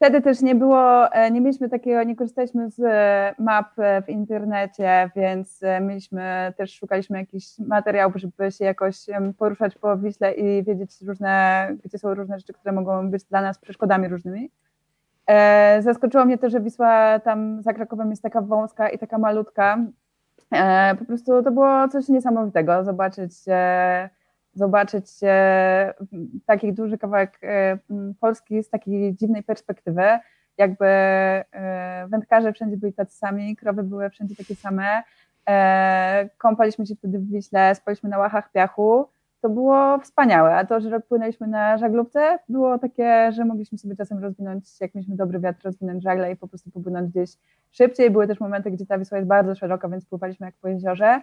Wtedy też nie było, e, nie mieliśmy takiego, nie korzystaliśmy z e, map e, w internecie, więc mieliśmy, też szukaliśmy jakichś materiałów, żeby się jakoś poruszać po Wiśle i wiedzieć różne, gdzie są różne rzeczy, które mogą być dla nas przeszkodami różnymi. Zaskoczyło mnie to, że Wisła tam za Krakowem jest taka wąska i taka malutka. Po prostu to było coś niesamowitego, zobaczyć zobaczyć e, taki duży kawałek e, Polski z takiej dziwnej perspektywy. Jakby e, wędkarze wszędzie byli tacy sami, krowy były wszędzie takie same. Kąpaliśmy się wtedy w Wiśle, spaliśmy na łachach piachu. To było wspaniałe, a to, że płynęliśmy na żaglówce, było takie, że mogliśmy sobie czasem rozwinąć, jak mieliśmy dobry wiatr, rozwinąć żagle i po prostu popłynąć gdzieś szybciej. Były też momenty, gdzie ta Wisła jest bardzo szeroka, więc pływaliśmy jak po jeziorze.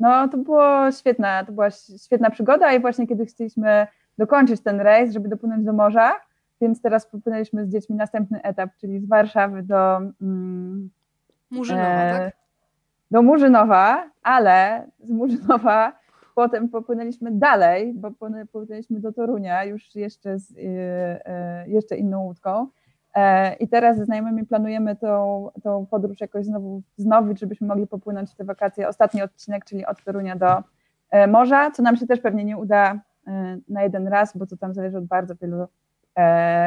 No, to było świetna, to była świetna przygoda i właśnie kiedy chcieliśmy dokończyć ten rejs, żeby dopłynąć do morza, więc teraz popłynęliśmy z dziećmi następny etap, czyli z Warszawy do mm, Murzynowa, e, tak? Do Murzynowa, ale z Murzynowa potem popłynęliśmy dalej, bo popłynęliśmy do Torunia już jeszcze z e, jeszcze inną łódką. E, I teraz ze znajomymi planujemy tą, tą podróż jakoś znowu wznowić, żebyśmy mogli popłynąć te wakacje. Ostatni odcinek, czyli od Torunia do e, morza, co nam się też pewnie nie uda e, na jeden raz, bo to tam zależy od bardzo wielu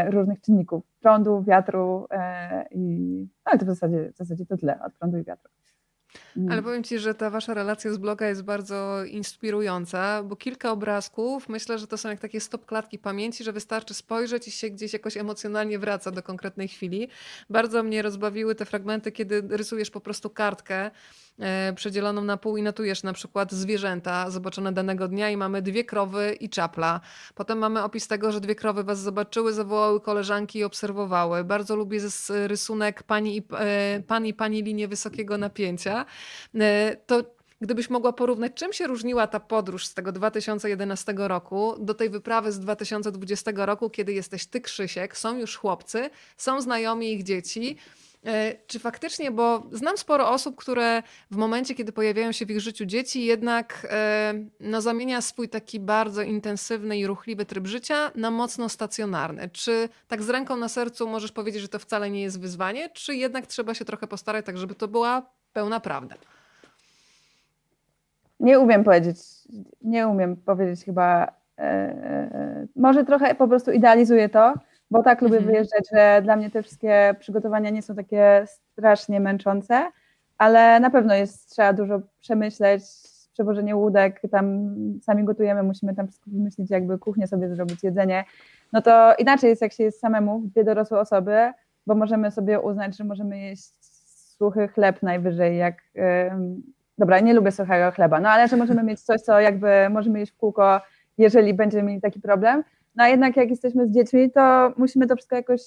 różnych czynników. Prądu, wiatru i no to w zasadzie, w zasadzie to tyle, od prądu i wiatru. Ale mm. powiem ci, że ta wasza relacja z bloga jest bardzo inspirująca, bo kilka obrazków, myślę, że to są jak takie stop klatki pamięci, że wystarczy spojrzeć i się gdzieś jakoś emocjonalnie wraca do konkretnej chwili. Bardzo mnie rozbawiły te fragmenty, kiedy rysujesz po prostu kartkę przedzieloną na pół i notujesz na przykład zwierzęta zobaczone danego dnia i mamy dwie krowy i czapla. Potem mamy opis tego, że dwie krowy was zobaczyły, zawołały koleżanki i obserwowały. Bardzo lubię rysunek pani i, e, pan i pani linię wysokiego napięcia. E, to Gdybyś mogła porównać, czym się różniła ta podróż z tego 2011 roku do tej wyprawy z 2020 roku, kiedy jesteś ty, Krzysiek, są już chłopcy, są znajomi ich dzieci, E, czy faktycznie, bo znam sporo osób, które w momencie, kiedy pojawiają się w ich życiu dzieci, jednak e, no, zamienia swój taki bardzo intensywny i ruchliwy tryb życia na mocno stacjonarny. Czy tak z ręką na sercu możesz powiedzieć, że to wcale nie jest wyzwanie, czy jednak trzeba się trochę postarać, tak żeby to była pełna prawda? Nie umiem powiedzieć, nie umiem powiedzieć chyba, e, e, może trochę po prostu idealizuję to, bo tak lubię mhm. wyjeżdżać, że dla mnie te wszystkie przygotowania nie są takie strasznie męczące, ale na pewno jest, trzeba dużo przemyśleć, przewożenie łódek, tam sami gotujemy, musimy tam wszystko wymyślić, jakby kuchnię sobie zrobić, jedzenie. No to inaczej jest, jak się jest samemu, dwie dorosłe osoby, bo możemy sobie uznać, że możemy jeść suchy chleb najwyżej, jak... Yy, dobra, nie lubię suchego chleba, no ale że możemy mieć coś, co jakby możemy jeść w kółko, jeżeli będziemy mieli taki problem, No a jednak jak jesteśmy z dziećmi, to musimy to wszystko jakoś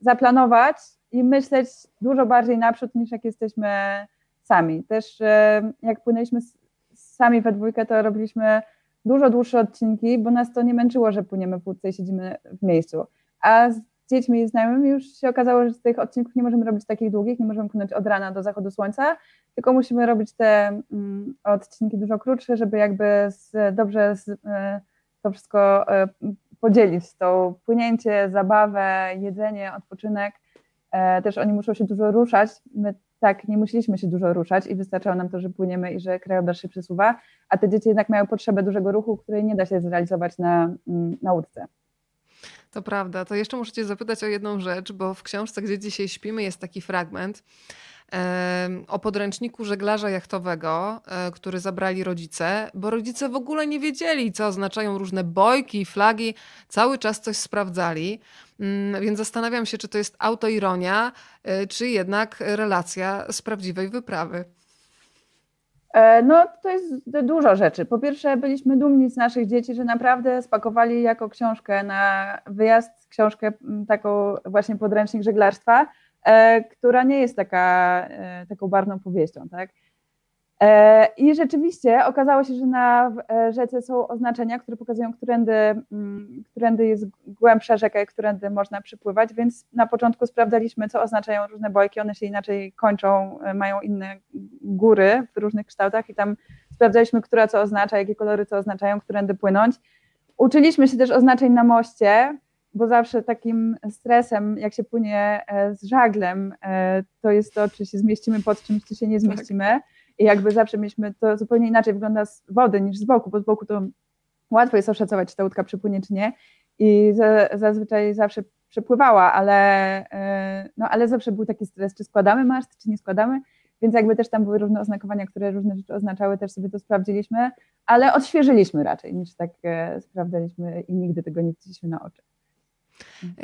zaplanować i myśleć dużo bardziej naprzód niż jak jesteśmy sami. Też e, jak płynęliśmy sami we dwójkę, to robiliśmy dużo dłuższe odcinki, bo nas to nie męczyło, że płyniemy w łódce i siedzimy w miejscu. A z dziećmi i znajomymi już się okazało, że z tych odcinków nie możemy robić takich długich, nie możemy płynąć od rana do zachodu słońca, tylko musimy robić te mm, odcinki dużo krótsze, żeby jakby z, dobrze z, e, to wszystko e, podzielić, to płynięcie, zabawę, jedzenie, odpoczynek. E, też oni muszą się dużo ruszać. My tak, nie musieliśmy się dużo ruszać i wystarczało nam to, że płyniemy i że krajobraz się przesuwa, a te dzieci jednak mają potrzebę dużego ruchu, której nie da się zrealizować na, mm, na łódce. To prawda. To jeszcze muszę Cię zapytać o jedną rzecz, bo w książce, gdzie dzisiaj śpimy, jest taki fragment o podręczniku żeglarza jachtowego, e, który zabrali rodzice, bo rodzice w ogóle nie wiedzieli, co oznaczają różne bojki, flagi, cały czas coś sprawdzali. Mm, więc zastanawiam się, czy to jest autoironia, e, czy jednak relacja z prawdziwej wyprawy. E, no, to jest dużo rzeczy. Po pierwsze, byliśmy dumni z naszych dzieci, że naprawdę spakowali jako książkę na wyjazd, książkę taką właśnie podręcznik żeglarstwa, która nie jest taka, taką barwną powieścią, tak? E, I rzeczywiście okazało się, że na e, rzece są oznaczenia, które pokazują, którędy, mm, którędy jest głębsza rzeka i którędy można przypływać, więc na początku sprawdzaliśmy, co oznaczają różne bojki, one się inaczej kończą, e, mają inne góry w różnych kształtach i tam sprawdzaliśmy, która co oznacza, jakie kolory co oznaczają, którędy płynąć. Uczyliśmy się też oznaczeń na moście, bo zawsze takim stresem, jak się płynie z żaglem, to jest to, czy się zmieścimy pod czymś, czy się nie tak. zmieścimy. I jakby zawsze mieliśmy, to zupełnie inaczej wygląda z wody niż z boku, bo z boku to łatwo jest oszacować, czy ta łódka przypłynie, czy nie. I za, zazwyczaj zawsze przepływała, ale, e, no, ale zawsze był taki stres, czy składamy maszt, czy nie składamy. Więc jakby też tam były różne oznakowania, które różne rzeczy oznaczały, też sobie to sprawdziliśmy, ale odświeżyliśmy raczej niż tak e, sprawdzaliśmy i nigdy tego nie widzieliśmy na oczy.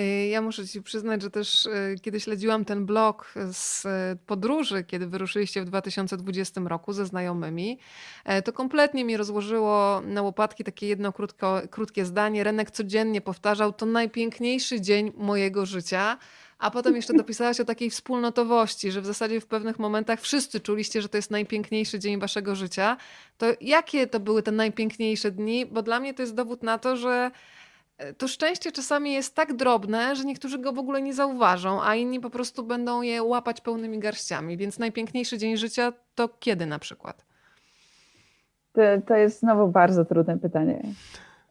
Y, ja muszę ci przyznać, że też y, kiedy śledziłam ten blog z podróży, kiedy wyruszyliście w 2020 roku ze znajomymi, e, to kompletnie mi rozłożyło na łopatki takie jedno krótko, krótkie zdanie. Renek codziennie powtarzał, to najpiękniejszy dzień mojego życia. A potem jeszcze dopisałaś o takiej wspólnotowości, że w zasadzie w pewnych momentach wszyscy czuliście, że to jest najpiękniejszy dzień waszego życia. To jakie to były te najpiękniejsze dni? Bo dla mnie to jest dowód na to, że to szczęście czasami jest tak drobne, że niektórzy go w ogóle nie zauważą, a inni po prostu będą je łapać pełnymi garściami. Więc najpiękniejszy dzień życia to kiedy na przykład? To, to jest znowu bardzo trudne pytanie.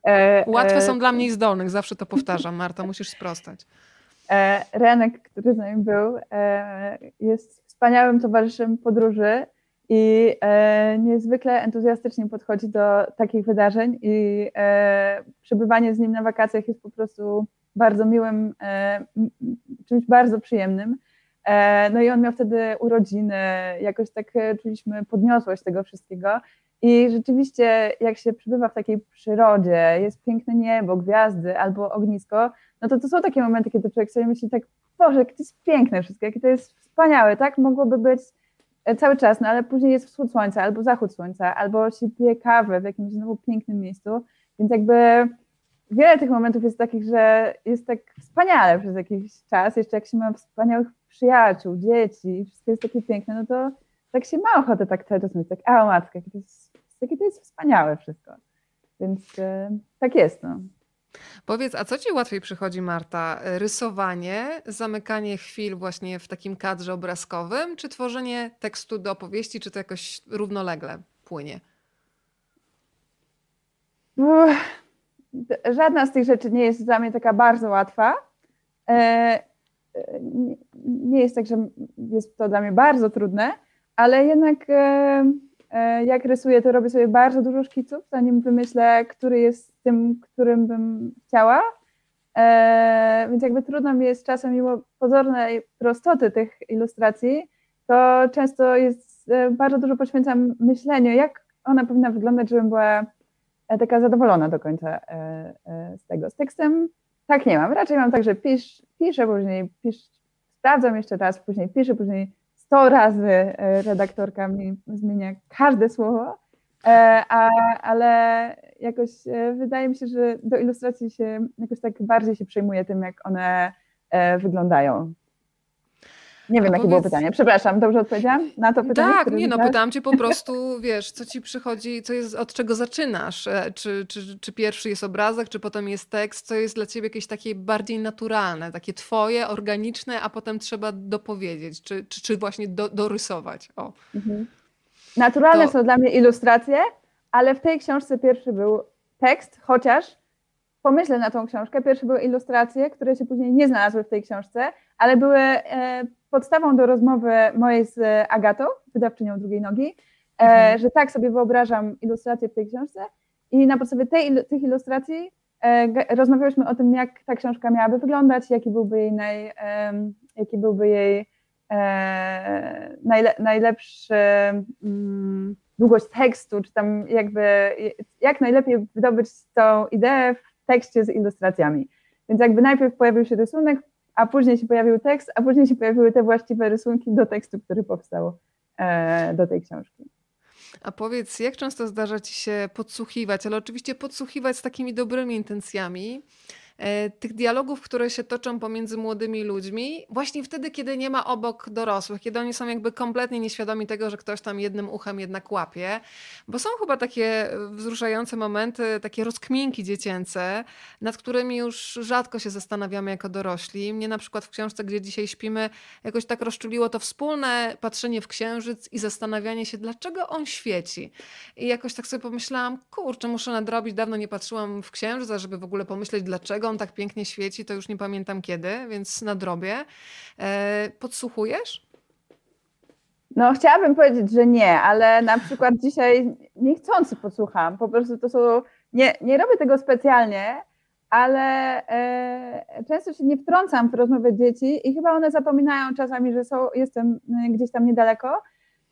E, Łatwe e, są dla mnie zdolnych, zawsze to powtarzam. Marta, musisz sprostać. E, Renek, który z nami był, e, jest wspaniałym towarzyszem podróży i e, niezwykle entuzjastycznie podchodzi do takich wydarzeń i e, przebywanie z nim na wakacjach jest po prostu bardzo miłym, e, czymś bardzo przyjemnym. E, no i on miał wtedy urodziny, jakoś tak e, czuliśmy podniosłość tego wszystkiego. I rzeczywiście, jak się przebywa w takiej przyrodzie, jest piękne niebo, gwiazdy albo ognisko, no to to są takie momenty, kiedy człowiek sobie myśli tak, Boże, jakie to jest piękne wszystko, jakie to jest wspaniałe, tak? Mogłoby być cały czas, no ale później jest wschód słońca albo zachód słońca, albo się pije kawę w jakimś znowu pięknym miejscu, więc jakby wiele tych momentów jest takich, że jest tak wspaniale przez jakiś czas, jeszcze jak się ma wspaniałych przyjaciół, dzieci i wszystko jest takie piękne, no to tak się ma ochotę tak cały czas mówić, tak, a matko, jakie to jest, jakie to jest wspaniałe wszystko. Więc e, tak jest, no. Powiedz, a co ci łatwiej przychodzi, Marta? Rysowanie, zamykanie chwil właśnie w takim kadrze obrazkowym, czy tworzenie tekstu do opowieści, czy to jakoś równolegle płynie? Żadna z tych rzeczy nie jest dla mnie taka bardzo łatwa. E, nie jest tak, że jest to dla mnie bardzo trudne, ale jednak e, E, jak rysuję, to robię sobie bardzo dużo szkiców, zanim wymyślę, który jest tym, którym bym chciała. E, więc jakby trudno mi jest czasem, mimo pozornej prostoty tych ilustracji, to często jest, e, bardzo dużo poświęcam myśleniu, jak ona powinna wyglądać, żebym była taka zadowolona do końca z tego. Z tekstem tak nie mam. Raczej mam tak, że pisz, piszę, później pisz, sprawdzam jeszcze raz, później piszę, później 100 razy e, redaktorka mi zmienia każde słowo. E, a, ale jakoś e, wydaje mi się, że do ilustracji się jakoś tak bardziej się przejmuje tym, jak one wyglądają. Nie wiem, jakie powiedz... było pytanie. Przepraszam, dobrze odpowiedziałam na to pytanie? Tak, nie no, pytałam cię po prostu, wiesz, co ci przychodzi, co jest, od czego zaczynasz? Czy, czy, czy pierwszy jest obrazek, czy potem jest tekst? Co jest dla ciebie jakieś takie bardziej naturalne, takie twoje, organiczne, a potem trzeba dopowiedzieć, czy, czy, czy właśnie do, dorysować? O. Mhm. Naturalne to... są dla mnie ilustracje, ale w tej książce pierwszy był tekst, chociaż pomyślę na tą książkę. Pierwsze były ilustracje, które się później nie znalazły w tej książce, ale były e, podstawą do rozmowy mojej z Agatą, wydawczynią drugiej nogi, e, mhm. że tak sobie wyobrażam ilustracje w tej książce i na podstawie tej, tych ilustracji e, rozmawiałyśmy o tym, jak ta książka miałaby wyglądać, jaki byłby jej, naj, jaki byłby jej e, najle, najlepszy mm, długość tekstu, czy tam jakby jak najlepiej wydobyć tą ideę w tekście z ilustracjami. Więc jakby najpierw pojawił się rysunek, a później się pojawił tekst, a później się pojawiły te właściwe rysunki do tekstu, który powstał e, do tej książki. A powiedz, jak często zdarza ci się podsłuchiwać, ale oczywiście podsłuchiwać z takimi dobrymi intencjami, tych dialogów, które się toczą pomiędzy młodymi ludźmi, właśnie wtedy, kiedy nie ma obok dorosłych, kiedy oni są jakby kompletnie nieświadomi tego, że ktoś tam jednym uchem jednak łapie, bo są chyba takie wzruszające momenty, takie rozkminki dziecięce, nad którymi już rzadko się zastanawiamy jako dorośli. Mnie na przykład w książce, gdzie dzisiaj śpimy, jakoś tak rozczuliło to wspólne patrzenie w księżyc i zastanawianie się, dlaczego on świeci. I jakoś tak sobie pomyślałam, kurczę, muszę nadrobić, dawno nie patrzyłam w księżyc, żeby w ogóle pomyśleć, dlaczego tak pięknie świeci, to już nie pamiętam kiedy, więc nadrobię. E, podsłuchujesz? No, chciałabym powiedzieć, że nie, ale na przykład dzisiaj niechcący podsłucham. Po prostu to są. Nie, nie robię tego specjalnie, ale e, często się nie wtrącam w rozmowę dzieci i chyba one zapominają czasami, że są, jestem e, gdzieś tam niedaleko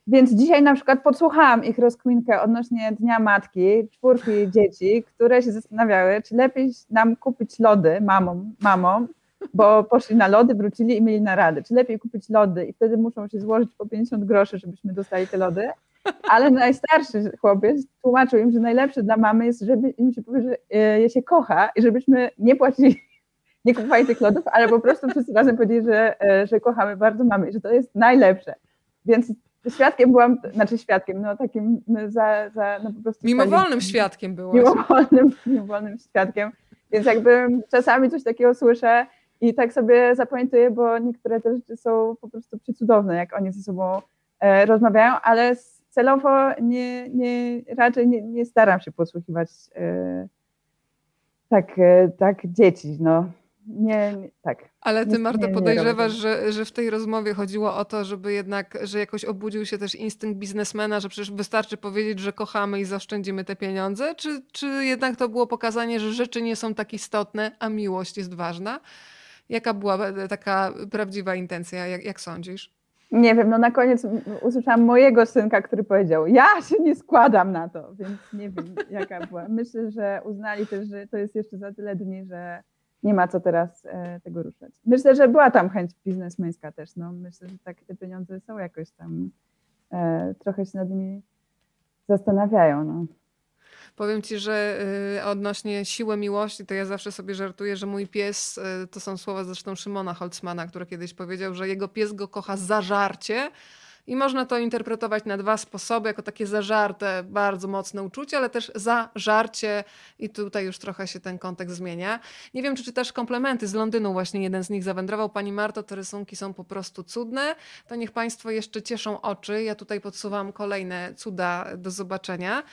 więc dzisiaj na przykład podsłuchałam ich rozkminkę odnośnie Dnia Matki, czwórki dzieci, które się zastanawiały, czy lepiej nam kupić lody mamom, mamom, bo poszli na lody, wrócili i mieli narady. Czy lepiej kupić lody i wtedy muszą się złożyć po 50 groszy, żebyśmy dostali te lody. Ale najstarszy chłopiec tłumaczył im, że najlepsze dla mamy jest, żeby im się powie, że e, je się kocha i żebyśmy nie płacili, nie kupowali tych lodów, ale po prostu wszyscy razem powiedzieli, że, e, że kochamy bardzo mamy i że to jest najlepsze. Więc świadkiem byłam, znaczy świadkiem, no takim no, za, za no po prostu... Mimowolnym świadkiem byłaś. Mimowolnym, mimowolnym świadkiem, więc jakby czasami coś takiego słyszę i tak sobie zapamiętuję, bo niektóre te rzeczy są po prostu przecudowne, jak oni ze sobą e, rozmawiają, ale celowo nie, nie, raczej nie, nie staram się posłuchiwać e, tak, e, tak dzieci, no nie, nie, tak. Ale ty, Marta, podejrzewasz, że, że w tej rozmowie chodziło o to, żeby jednak, że jakoś obudził się też instynkt biznesmena, że przecież wystarczy powiedzieć, że kochamy i zaoszczędzimy te pieniądze? Czy, czy jednak to było pokazanie, że rzeczy nie są tak istotne, a miłość jest ważna? Jaka była taka prawdziwa intencja, jak, jak sądzisz? Nie wiem, no na koniec usłyszałam mojego synka, który powiedział, ja się nie składam na to, więc nie wiem, jaka była. Myślę, że uznali też, że to jest jeszcze za tyle dni, że nie ma co teraz e, tego ruszać. Myślę, że była tam chęć biznesmeńska też. No. Myślę, że tak, te pieniądze są jakoś tam, e, trochę się nad nimi zastanawiają. No. Powiem ci, że y, odnośnie siły miłości, to ja zawsze sobie żartuję, że mój pies, to są słowa zresztą Szymona Holzmana, który kiedyś powiedział, że jego pies go kocha za żarcie, i można to interpretować na dwa sposoby, jako takie zażarte, bardzo mocne uczucie, ale też zażarcie i tutaj już trochę się ten kontekst zmienia. Nie wiem, czy czytasz komplementy z Londynu, właśnie jeden z nich zawędrował. Pani Marto, te rysunki są po prostu cudne. To niech Państwo jeszcze cieszą oczy. Ja tutaj podsuwam kolejne cuda do zobaczenia.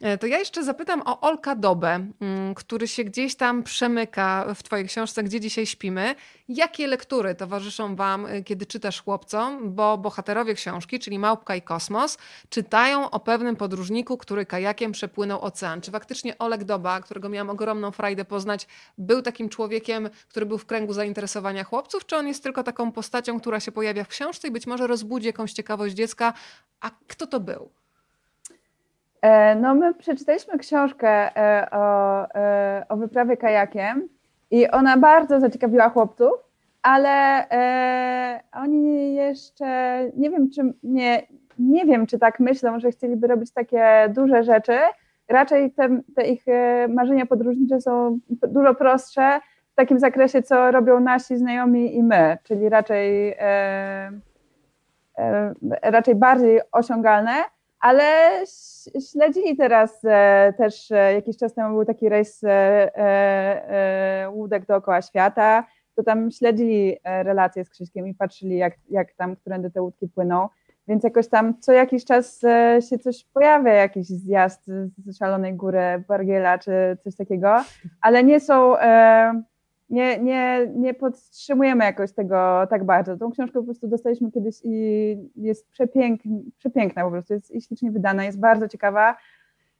E, to ja jeszcze zapytam o Olka Dobę, mm, który się gdzieś tam przemyka w Twojej książce, gdzie dzisiaj śpimy. Jakie lektury towarzyszą Wam, e, kiedy czytasz chłopcom? Bo bohaterowie książki, czyli Małpka i Kosmos, czytają o pewnym podróżniku, który kajakiem przepłynął ocean. Czy faktycznie Olek Doba, którego miałam ogromną frajdę poznać, był takim człowiekiem, który był w kręgu zainteresowania chłopców, czy on jest tylko taką postacią, która się pojawia w książce i być może rozbudzi jakąś ciekawość dziecka? A kto to był? E, no, my przeczytaliśmy książkę e, o, e, o wyprawie kajakiem i ona bardzo zaciekawiła chłopców, ale oni jeszcze, nie wiem, czy nie, nie wiem, czy tak myślą, że chcieliby robić takie duże rzeczy. Raczej te, te ich marzenia podróżnicze są dużo prostsze w takim zakresie, co robią nasi znajomi i my, czyli raczej, raczej bardziej osiągalne, ale śledzili teraz e, też e, jakiś czas temu był taki rejs e, łódek dookoła świata, to tam śledzili relacje z Krzyśkiem i patrzyli, jak, jak tam, którędy te łódki płyną. Więc jakoś tam co jakiś czas się coś pojawia, jakiś zjazd z Szalonej Góry, Bargiela czy coś takiego, ale nie są, nie, nie, nie podtrzymujemy jakoś tego tak bardzo. Tą książkę po prostu dostaliśmy kiedyś i jest przepiękna, przepiękna po prostu, jest ślicznie wydana, jest bardzo ciekawa,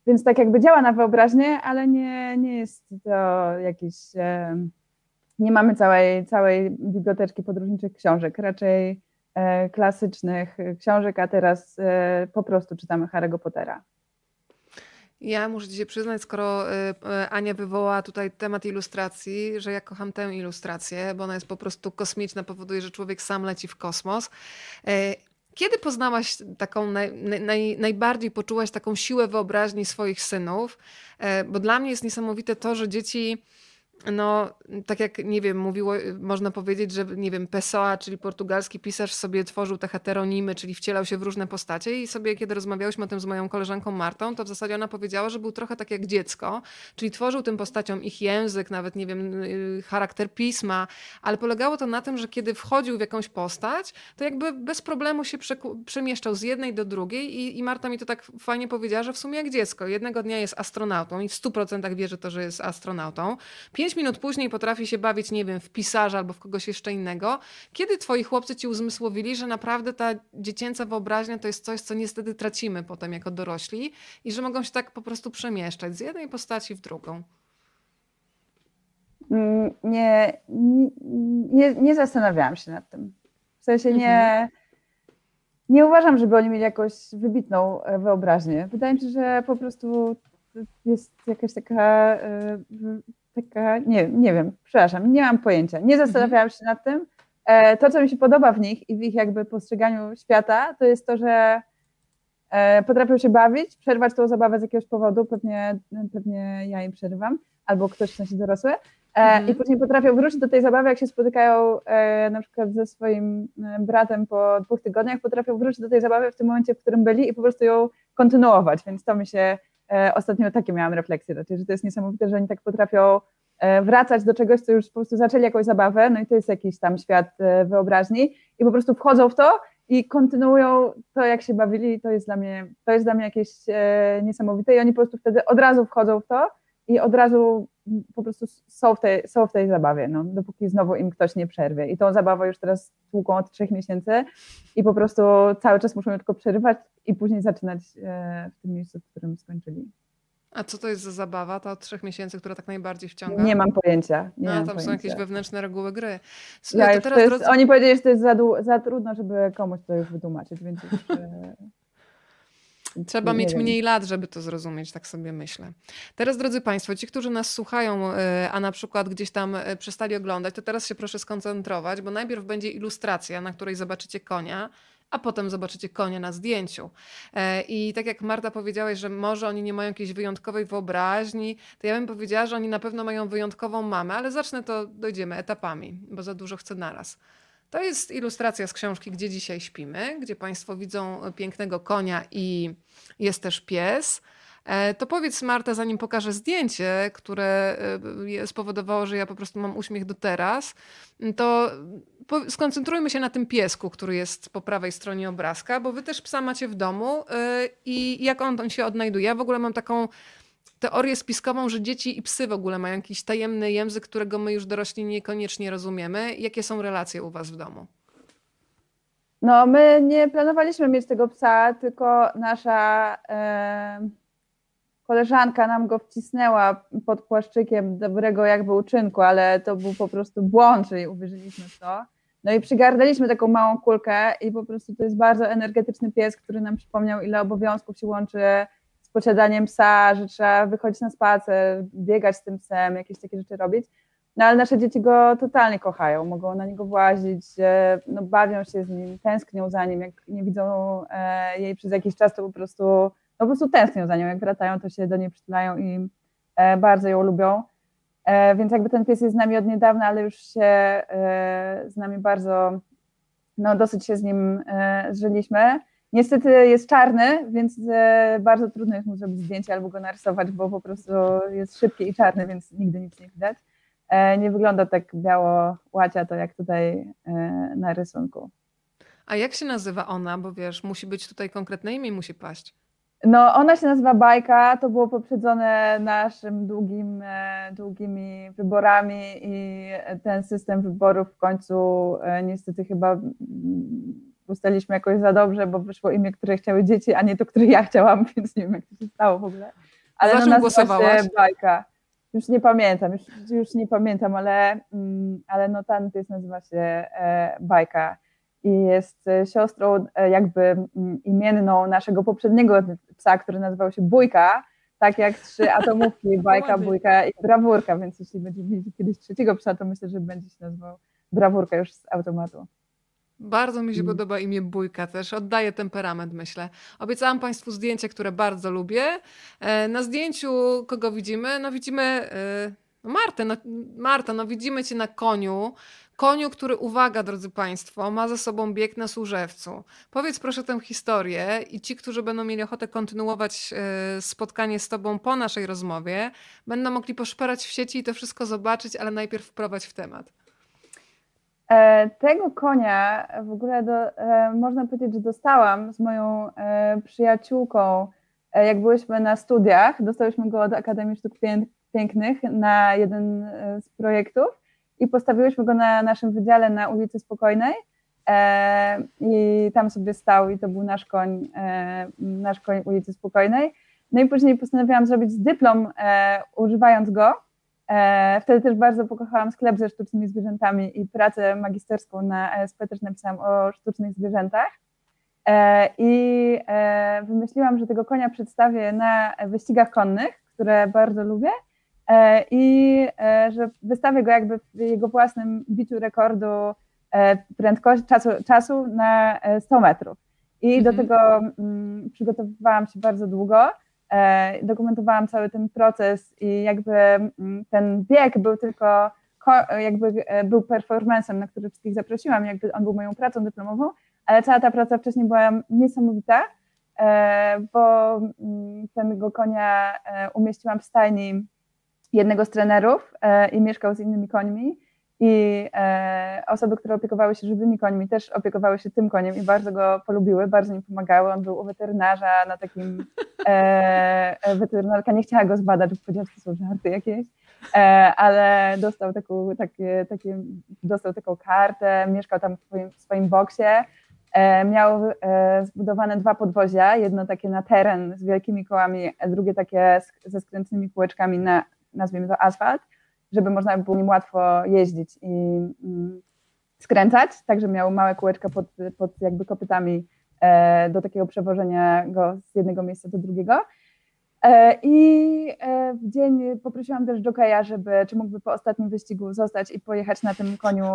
więc tak jakby działa na wyobraźnię, ale nie, nie jest to jakiś, nie mamy całej, całej biblioteczki podróżniczych książek, raczej e, klasycznych książek, a teraz e, po prostu czytamy Harry'ego Pottera. Ja muszę ci się przyznać, skoro y, y, Ania wywołała tutaj temat ilustracji, że ja kocham tę ilustrację, bo ona jest po prostu kosmiczna, powoduje, że człowiek sam leci w kosmos. E, kiedy poznałaś taką, naj, naj, najbardziej poczułaś taką siłę wyobraźni swoich synów? E, bo dla mnie jest niesamowite to, że dzieci no, tak jak, nie wiem, mówiło, można powiedzieć, że, nie wiem, Pessoa, czyli portugalski pisarz sobie tworzył te heteronimy, czyli wcielał się w różne postacie i sobie, kiedy rozmawiałyśmy o tym z moją koleżanką Martą, to w zasadzie ona powiedziała, że był trochę tak jak dziecko, czyli tworzył tym postaciom ich język, nawet, nie wiem, y, charakter pisma, ale polegało to na tym, że kiedy wchodził w jakąś postać, to jakby bez problemu się przemieszczał z jednej do drugiej i, i Marta mi to tak fajnie powiedziała, że w sumie jak dziecko. Jednego dnia jest astronautą i w 100% wierzy to, że jest astronautą. Pięć pięć minut później potrafi się bawić, nie wiem, w pisarza albo w kogoś jeszcze innego. Kiedy twoi chłopcy ci uzmysłowili, że naprawdę ta dziecięca wyobraźnia to jest coś, co niestety tracimy potem jako dorośli i że mogą się tak po prostu przemieszczać z jednej postaci w drugą? Mm, nie, nie, nie zastanawiałam się nad tym. W sensie nie, mhm. nie uważam, żeby oni mieli jakąś wybitną e, wyobraźnię. Wydaje mi się, że po prostu jest jakaś taka e, taka, nie, nie wiem, przepraszam, nie mam pojęcia. Nie mhm. zastanawiałam się nad tym. E, to, co mi się podoba w nich i w ich jakby postrzeganiu świata, to jest to, że e, potrafią się bawić, przerwać tą zabawę z jakiegoś powodu, pewnie, pewnie ja im przerywam, albo ktoś w sensie dorosły, e, mhm. i później potrafią wrócić do tej zabawy, jak się spotykają na przykład ze swoim bratem po dwóch tygodniach, potrafią wrócić do tej zabawy w tym momencie, w którym byli i po prostu ją kontynuować, więc to mi się ostatnio takie miałam refleksje, znaczy, że to jest niesamowite, że oni tak potrafią e, wracać do czegoś, co już po prostu zaczęli jakąś zabawę, no i to jest jakiś tam świat e, wyobraźni i po prostu wchodzą w to i kontynuują to, jak się bawili. To jest dla mnie, to jest dla mnie jakieś niesamowite i oni po prostu wtedy od razu wchodzą w to i od razu po prostu są w tej, są w tej zabawie, no, dopóki znowu im ktoś nie przerwie. I tą zabawę już teraz tłuką od trzech miesięcy i po prostu cały czas muszą ją tylko przerywać i później zaczynać e, w tym miejscu, w którym skończyli. A co to jest za zabawa, ta od trzech miesięcy, która tak najbardziej wciąga? Nie mam pojęcia. Nie A, mam tam pojęcia. są jakieś wewnętrzne reguły gry. Ja to teraz to jest, drodzy... Oni powiedzieli, że to jest za, za, trudno, żeby komuś to już wytłumaczyć, więc już, Trzeba mieć wiem. mniej lat, żeby to zrozumieć, tak sobie myślę. Teraz, drodzy Państwo, ci, którzy nas słuchają, e, a na przykład gdzieś tam e, przestali oglądać, to teraz się proszę skoncentrować, bo najpierw będzie ilustracja, na której zobaczycie konia, a potem zobaczycie konia na zdjęciu. E, I tak jak Marta powiedziałeś, że może oni nie mają jakiejś wyjątkowej wyobraźni, to ja bym powiedziała, że oni na pewno mają wyjątkową mamę, ale zacznę to, dojdziemy etapami, bo za dużo chcę naraz. To jest ilustracja z książki Gdzie dzisiaj śpimy, gdzie Państwo widzą pięknego konia i jest też pies. E, to powiedz Marta, zanim pokażę zdjęcie, które e, spowodowało, że ja po prostu mam uśmiech do teraz, to skoncentrujmy się na tym piesku, który jest po prawej stronie obrazka, bo wy też psa macie w domu e, i jak on się odnajduje. Ja w ogóle mam taką teorię spiskową, że dzieci i psy w ogóle mają jakiś tajemny język, którego my już dorośli niekoniecznie rozumiemy. Jakie są relacje u was w domu? No, my nie planowaliśmy mieć tego psa, tylko nasza e, koleżanka nam go wcisnęła pod płaszczykiem dobrego jakby uczynku, ale to był po prostu błąd, czyli uwierzyliśmy w to. No i przygardaliśmy taką małą kulkę i po prostu to jest bardzo energetyczny pies, który nam przypomniał, ile obowiązków się łączy z posiadaniem psa, że trzeba wychodzić na spacer, biegać z tym psem, jakieś takie rzeczy robić. No ale nasze dzieci go totalnie kochają, mogą na niego włazić, e, no, bawią się z nim, tęsknią za nim, jak nie widzą e, jej przez jakiś czas, to po prostu, no, po prostu tęsknią za nią, jak wracają, to się do niej przytulają i e, bardzo ją lubią. Więc jakby ten pies jest z nami od niedawna, ale już się z nami bardzo, no dosyć się z nim zżyliśmy. Niestety jest czarny, więc bardzo trudno jest mu zrobić zdjęcie albo go narysować, bo po prostu jest szybki i czarny, więc nigdy nic nie widać. Nie wygląda tak biało łacia to jak tutaj na rysunku. A jak się nazywa ona? Bo wiesz, musi być tutaj konkretne imię, musi paść. No, ona się nazywa Bajka, to było poprzedzone naszym długim, e, długimi wyborami i ten system wyborów w końcu e, niestety chyba mm, ustaliliśmy jakoś za dobrze, bo wyszło imię, które chciały dzieci, a nie to, które ja chciałam, więc nie wiem, jak to się stało w ogóle. Ale Za głosowałaś? Bajka. Już nie pamiętam, już, już nie pamiętam, ale, mm, ale no ten pies nazywa się e, Bajka i jest e, siostrą e, jakby mm, imienną naszego poprzedniego psa, który nazywał się Bójka, tak jak trzy atomówki, bajka, bójka i brawurka, więc jeśli będziemy mieli kiedyś trzeciego psa, to myślę, że będzie się nazywał brawurka już z automatu. Bardzo mi się mm. podoba imię Bójka też, oddaje temperament, myślę. Obiecałam Państwu zdjęcie, które bardzo lubię. E, na zdjęciu kogo widzimy? No widzimy no Martę, no, Marta, no widzimy Cię na koniu, Koniu, który, uwaga, drodzy Państwo, ma ze sobą bieg na służewcu. Powiedz proszę tę historię i ci, którzy będą mieli ochotę kontynuować e, spotkanie z Tobą po naszej rozmowie, będą mogli poszperać w sieci i to wszystko zobaczyć, ale najpierw wprowadź w temat. E, tego konia w ogóle do, e, można powiedzieć, że dostałam z moją przyjaciółką, jak byłyśmy na studiach. Dostałyśmy go od Akademii Sztuk Pięknych na jeden z projektów i postawiłyśmy go na naszym wydziale na ulicy Spokojnej e, i tam sobie stał i to był nasz koń, e, nasz koń ulicy Spokojnej. No i później postanowiłam zrobić dyplom e, używając go. E, wtedy też bardzo pokochałam sklep ze sztucznymi zwierzętami i pracę magisterską na ESP też napisałam o sztucznych zwierzętach. E, I e, wymyśliłam, że tego konia przedstawię na wyścigach konnych, które bardzo lubię i że wystawię go jakby w jego własnym biciu rekordu prędkości, czasu, czasu na 100 metrów. I mhm. do tego mm, przygotowywałam się bardzo długo, dokumentowałam cały ten proces i jakby mm, ten bieg był tylko, jakby był performancem, na który wszystkich zaprosiłam, jakby on był moją pracą dyplomową, ale cała ta praca wcześniej była niesamowita, bo mm, tego konia umieściłam w stajni jednego z trenerów e, i mieszkał z innymi końmi. I e, osoby, które opiekowały się żywymi końmi, też opiekowały się tym koniem i bardzo go polubiły, bardzo mi pomagały. On był u weterynarza na takim. E, weterynarka nie chciała go zbadać, bo powiedziała, że to są żarty jakieś, ale dostał taką, takie, takie, dostał taką kartę, mieszkał tam w swoim, w swoim boksie. Miał zbudowane dwa podwozia, jedno takie na teren z wielkimi kołami, drugie takie ze skrętnymi kółeczkami na nazwijmy to asfalt, żeby można było nim łatwo jeździć i mm, skręcać, także miał małe kółeczka pod, pod jakby kopytami e, do takiego przewożenia go z jednego miejsca do drugiego. E, I e, w dzień poprosiłam też jokeja, żeby, czy mógłby po ostatnim wyścigu zostać i pojechać na tym koniu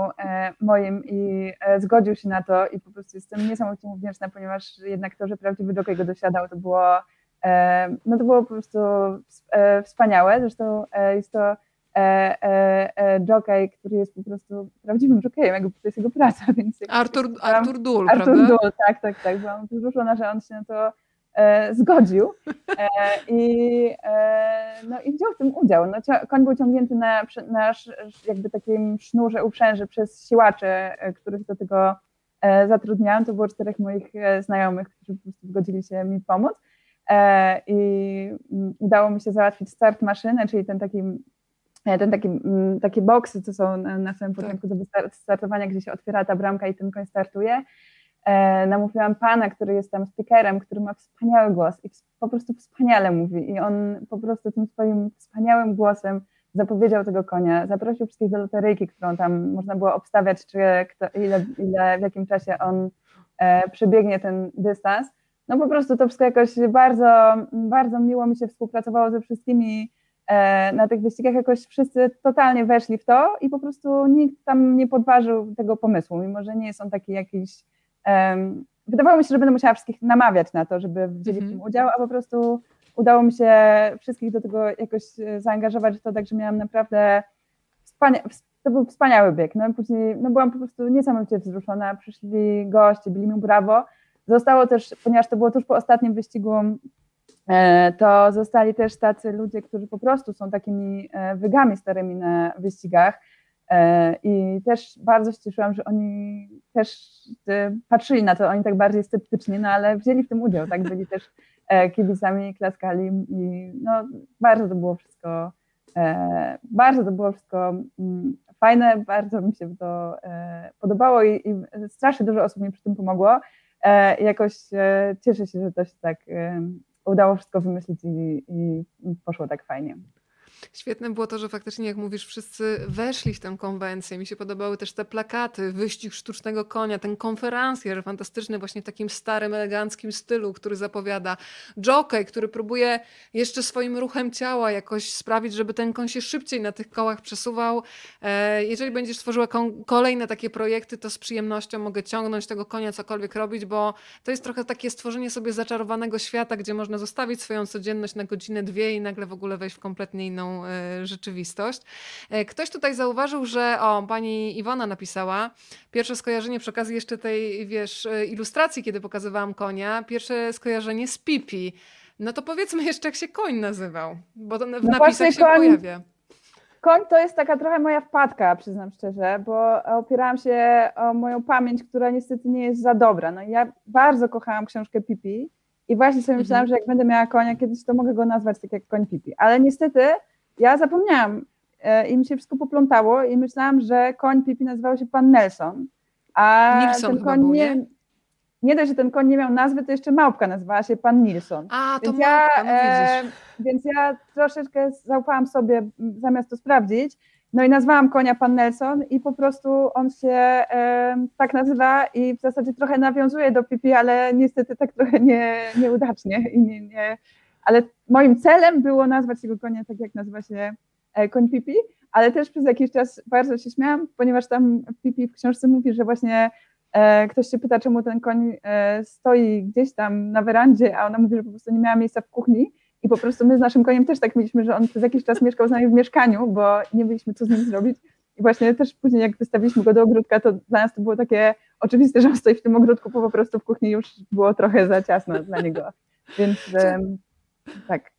moim i zgodził się na to i po prostu jestem niesamowicie mu wdzięczna, ponieważ jednak to, że prawdziwy jokej go dosiadał, to było no to było po prostu wspaniałe. Zresztą jest to jockey, który jest po prostu prawdziwym jockeyem, jakby to jest jego praca. Więc Artur, Artur Dul, Artur prawda? Dul, tak, tak, tak. Byłam wzruszona, że on się na to zgodził i, no, i wziął w tym udział. No, koń był ciągnięty na, na jakby takim sznurze uprzęży przez siłaczy, których do tego zatrudniałam. To było czterech moich znajomych, którzy po prostu zgodzili się mi pomóc. E, i mm, udało mi się załatwić start maszyny, czyli ten taki e, ten taki, mm, takie boksy, co są na, samym tak. początku do startowania, gdzie się otwiera ta bramka i ten koń startuje. E, namówiłam pana, który jest tam speakerem, który ma wspaniały głos i po prostu wspaniale mówi i on po prostu tym swoim wspaniałym głosem zapowiedział tego konia, zaprosił wszystkich do loteryjki, którą tam można było obstawiać, czy kto, ile, ile w jakim czasie on e, przebiegnie ten dystans no po prostu to wszystko jakoś bardzo, bardzo miło mi się współpracowało ze wszystkimi na tych wyścigach jakoś wszyscy totalnie weszli w to i po prostu nikt tam nie podważył tego pomysłu, mimo że nie jest on taki jakiś. Um, wydawało mi się, że będę musiała wszystkich namawiać na to, żeby wzięli w Mhm. tym udział, a po prostu udało mi się wszystkich do tego jakoś e, zaangażować w to, także miałam naprawdę wspania- to był wspaniały bieg. No później no byłam po prostu niesamowicie wzruszona. Przyszli goście, bili mi brawo. Zostało też, ponieważ to było tuż po ostatnim wyścigu, e, to zostali też tacy ludzie, którzy po prostu są takimi e, wygami starymi na wyścigach. E, I też bardzo się cieszyłam, że oni też e, patrzyli na to, oni tak bardziej sceptycznie, no ale wzięli w tym udział, tak, byli też e, kibicami, klaskali i no bardzo to było wszystko, e, bardzo to było wszystko mm, fajne, bardzo mi się to e, podobało i, i strasznie dużo osób mi przy tym pomogło. E, jakoś e, cieszę się, że to się tak e, udało wszystko wymyślić i, i poszło tak fajnie. Świetne było to, że faktycznie, jak mówisz, wszyscy weszli w tę konwencję. Mi się podobały też te plakaty, wyścig sztucznego konia, ten konferencjer fantastyczny, właśnie w takim starym, eleganckim stylu, który zapowiada. Jockey, który próbuje jeszcze swoim ruchem ciała jakoś sprawić, żeby ten koń się szybciej na tych kołach przesuwał. E, Jeżeli będziesz tworzyła kolejne takie projekty, to z przyjemnością mogę ciągnąć tego konia, cokolwiek robić, bo to jest trochę takie stworzenie sobie zaczarowanego świata, gdzie można zostawić swoją codzienność na godzinę, dwie i nagle w ogóle wejść w kompletnie inną e, rzeczywistość. E, Ktoś tutaj zauważył, że o, pani Iwona napisała, pierwsze skojarzenie przy okazji jeszcze tej, wiesz, e, ilustracji, kiedy pokazywałam konia, pierwsze skojarzenie z Pipi. No to powiedzmy jeszcze, jak się koń nazywał, bo to w No napisach się koń- pojawia. Koń to jest taka trochę moja wpadka, przyznam szczerze, bo opierałam się o moją pamięć, która niestety nie jest za dobra. No i ja bardzo kochałam książkę Pipi i właśnie sobie Mhm. myślałam, że jak będę miała konia kiedyś, to mogę go nazwać tak jak koń Pipi. Ale niestety ja zapomniałam e, i mi się wszystko poplątało i myślałam, że koń Pipi nazywał się pan Nelson, a Nilsson ten koń był, nie, nie? nie dość, że ten koń nie miał nazwy, to jeszcze małpka nazywała się pan Nilsson. A, to Więc ja, mapka, no e, więc ja troszeczkę zaufałam sobie, zamiast to sprawdzić. No i nazwałam konia pan Nelson i po prostu on się e, tak nazywa i w zasadzie trochę nawiązuje do Pipi, ale niestety tak trochę nie, nieudacznie. I nie, nie. Ale moim celem było nazwać tego konia tak, jak nazywa się e, koń Pipi, ale też przez jakiś czas bardzo się śmiałam, ponieważ tam Pipi w książce mówi, że właśnie e, ktoś się pyta, czemu ten koń e, stoi gdzieś tam na werandzie, a ona mówi, że po prostu nie miała miejsca w kuchni i po prostu my z naszym koniem też tak mieliśmy, że on przez jakiś czas mieszkał z nami w mieszkaniu, bo nie wiedzieliśmy, co z nim zrobić. I właśnie też później, jak wystawiliśmy go do ogródka, to dla nas to było takie oczywiste, że on stoi w tym ogródku, bo po prostu w kuchni już było trochę za ciasno dla niego. Więc tak.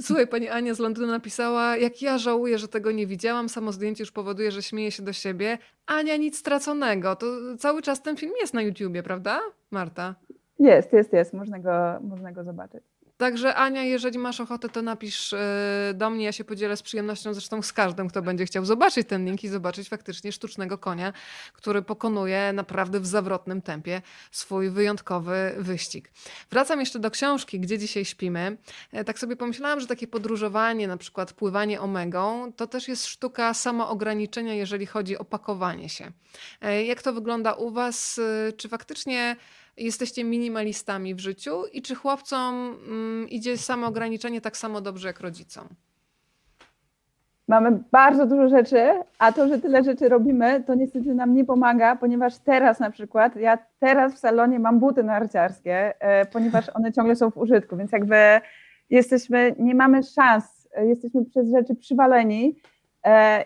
Słuchaj, pani Ania z Londynu napisała, jak ja żałuję, że tego nie widziałam, samo zdjęcie już powoduje, że śmieję się do siebie. Ania, nic straconego. To cały czas ten film jest na YouTubie, prawda, Marta? Jest, jest, jest. Można go, można go zobaczyć. Także Ania, jeżeli masz ochotę, to napisz e, do mnie, ja się podzielę z przyjemnością zresztą z każdym, kto będzie chciał zobaczyć ten link i zobaczyć faktycznie sztucznego konia, który pokonuje naprawdę w zawrotnym tempie swój wyjątkowy wyścig. Wracam jeszcze do książki, gdzie dzisiaj śpimy. E, Tak sobie pomyślałam, że takie podróżowanie, na przykład pływanie omegą, to też jest sztuka samoograniczenia, jeżeli chodzi o pakowanie się. E, Jak to wygląda u Was? Czy faktycznie jesteście minimalistami w życiu i czy chłopcom mm, idzie samo ograniczenie tak samo dobrze jak rodzicom? Mamy bardzo dużo rzeczy, a to, że tyle rzeczy robimy, to niestety nam nie pomaga, ponieważ teraz na przykład, ja teraz w salonie mam buty narciarskie, e, ponieważ one ciągle są w użytku, więc jakby jesteśmy, nie mamy szans, e, jesteśmy przez rzeczy przywaleni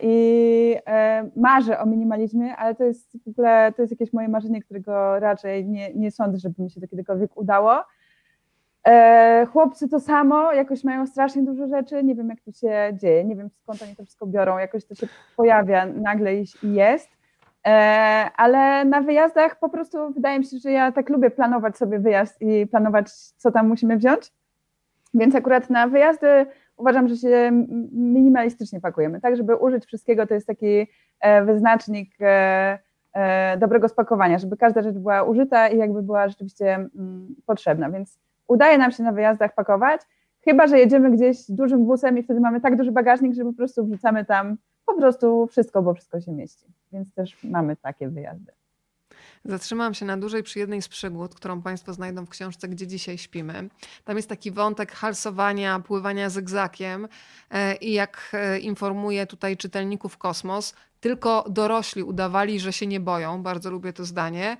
i e, marzę o minimalizmie, ale to jest w ogóle, to jest jakieś moje marzenie, którego raczej nie, nie sądzę, żeby mi się to kiedykolwiek udało. E, chłopcy to samo, jakoś mają strasznie dużo rzeczy, nie wiem jak to się dzieje, nie wiem skąd oni to wszystko biorą, jakoś to się pojawia nagle i jest. E, ale na wyjazdach po prostu wydaje mi się, że ja tak lubię planować sobie wyjazd i planować, co tam musimy wziąć. Więc akurat na wyjazdy uważam, że się minimalistycznie pakujemy, tak, żeby użyć wszystkiego, to jest taki e, wyznacznik e, e, dobrego spakowania, żeby każda rzecz była użyta i jakby była rzeczywiście potrzebna, więc udaje nam się na wyjazdach pakować, chyba że jedziemy gdzieś dużym busem i wtedy mamy tak duży bagażnik, że po prostu wrzucamy tam po prostu wszystko, bo wszystko się mieści. Więc też mamy takie wyjazdy. Zatrzymałam się na dłużej przy jednej z przygód, którą Państwo znajdą w książce Gdzie dzisiaj śpimy. Tam jest taki wątek halsowania, pływania zygzakiem e, i jak e, informuje tutaj czytelników Kosmos, tylko dorośli udawali, że się nie boją. Bardzo lubię to zdanie.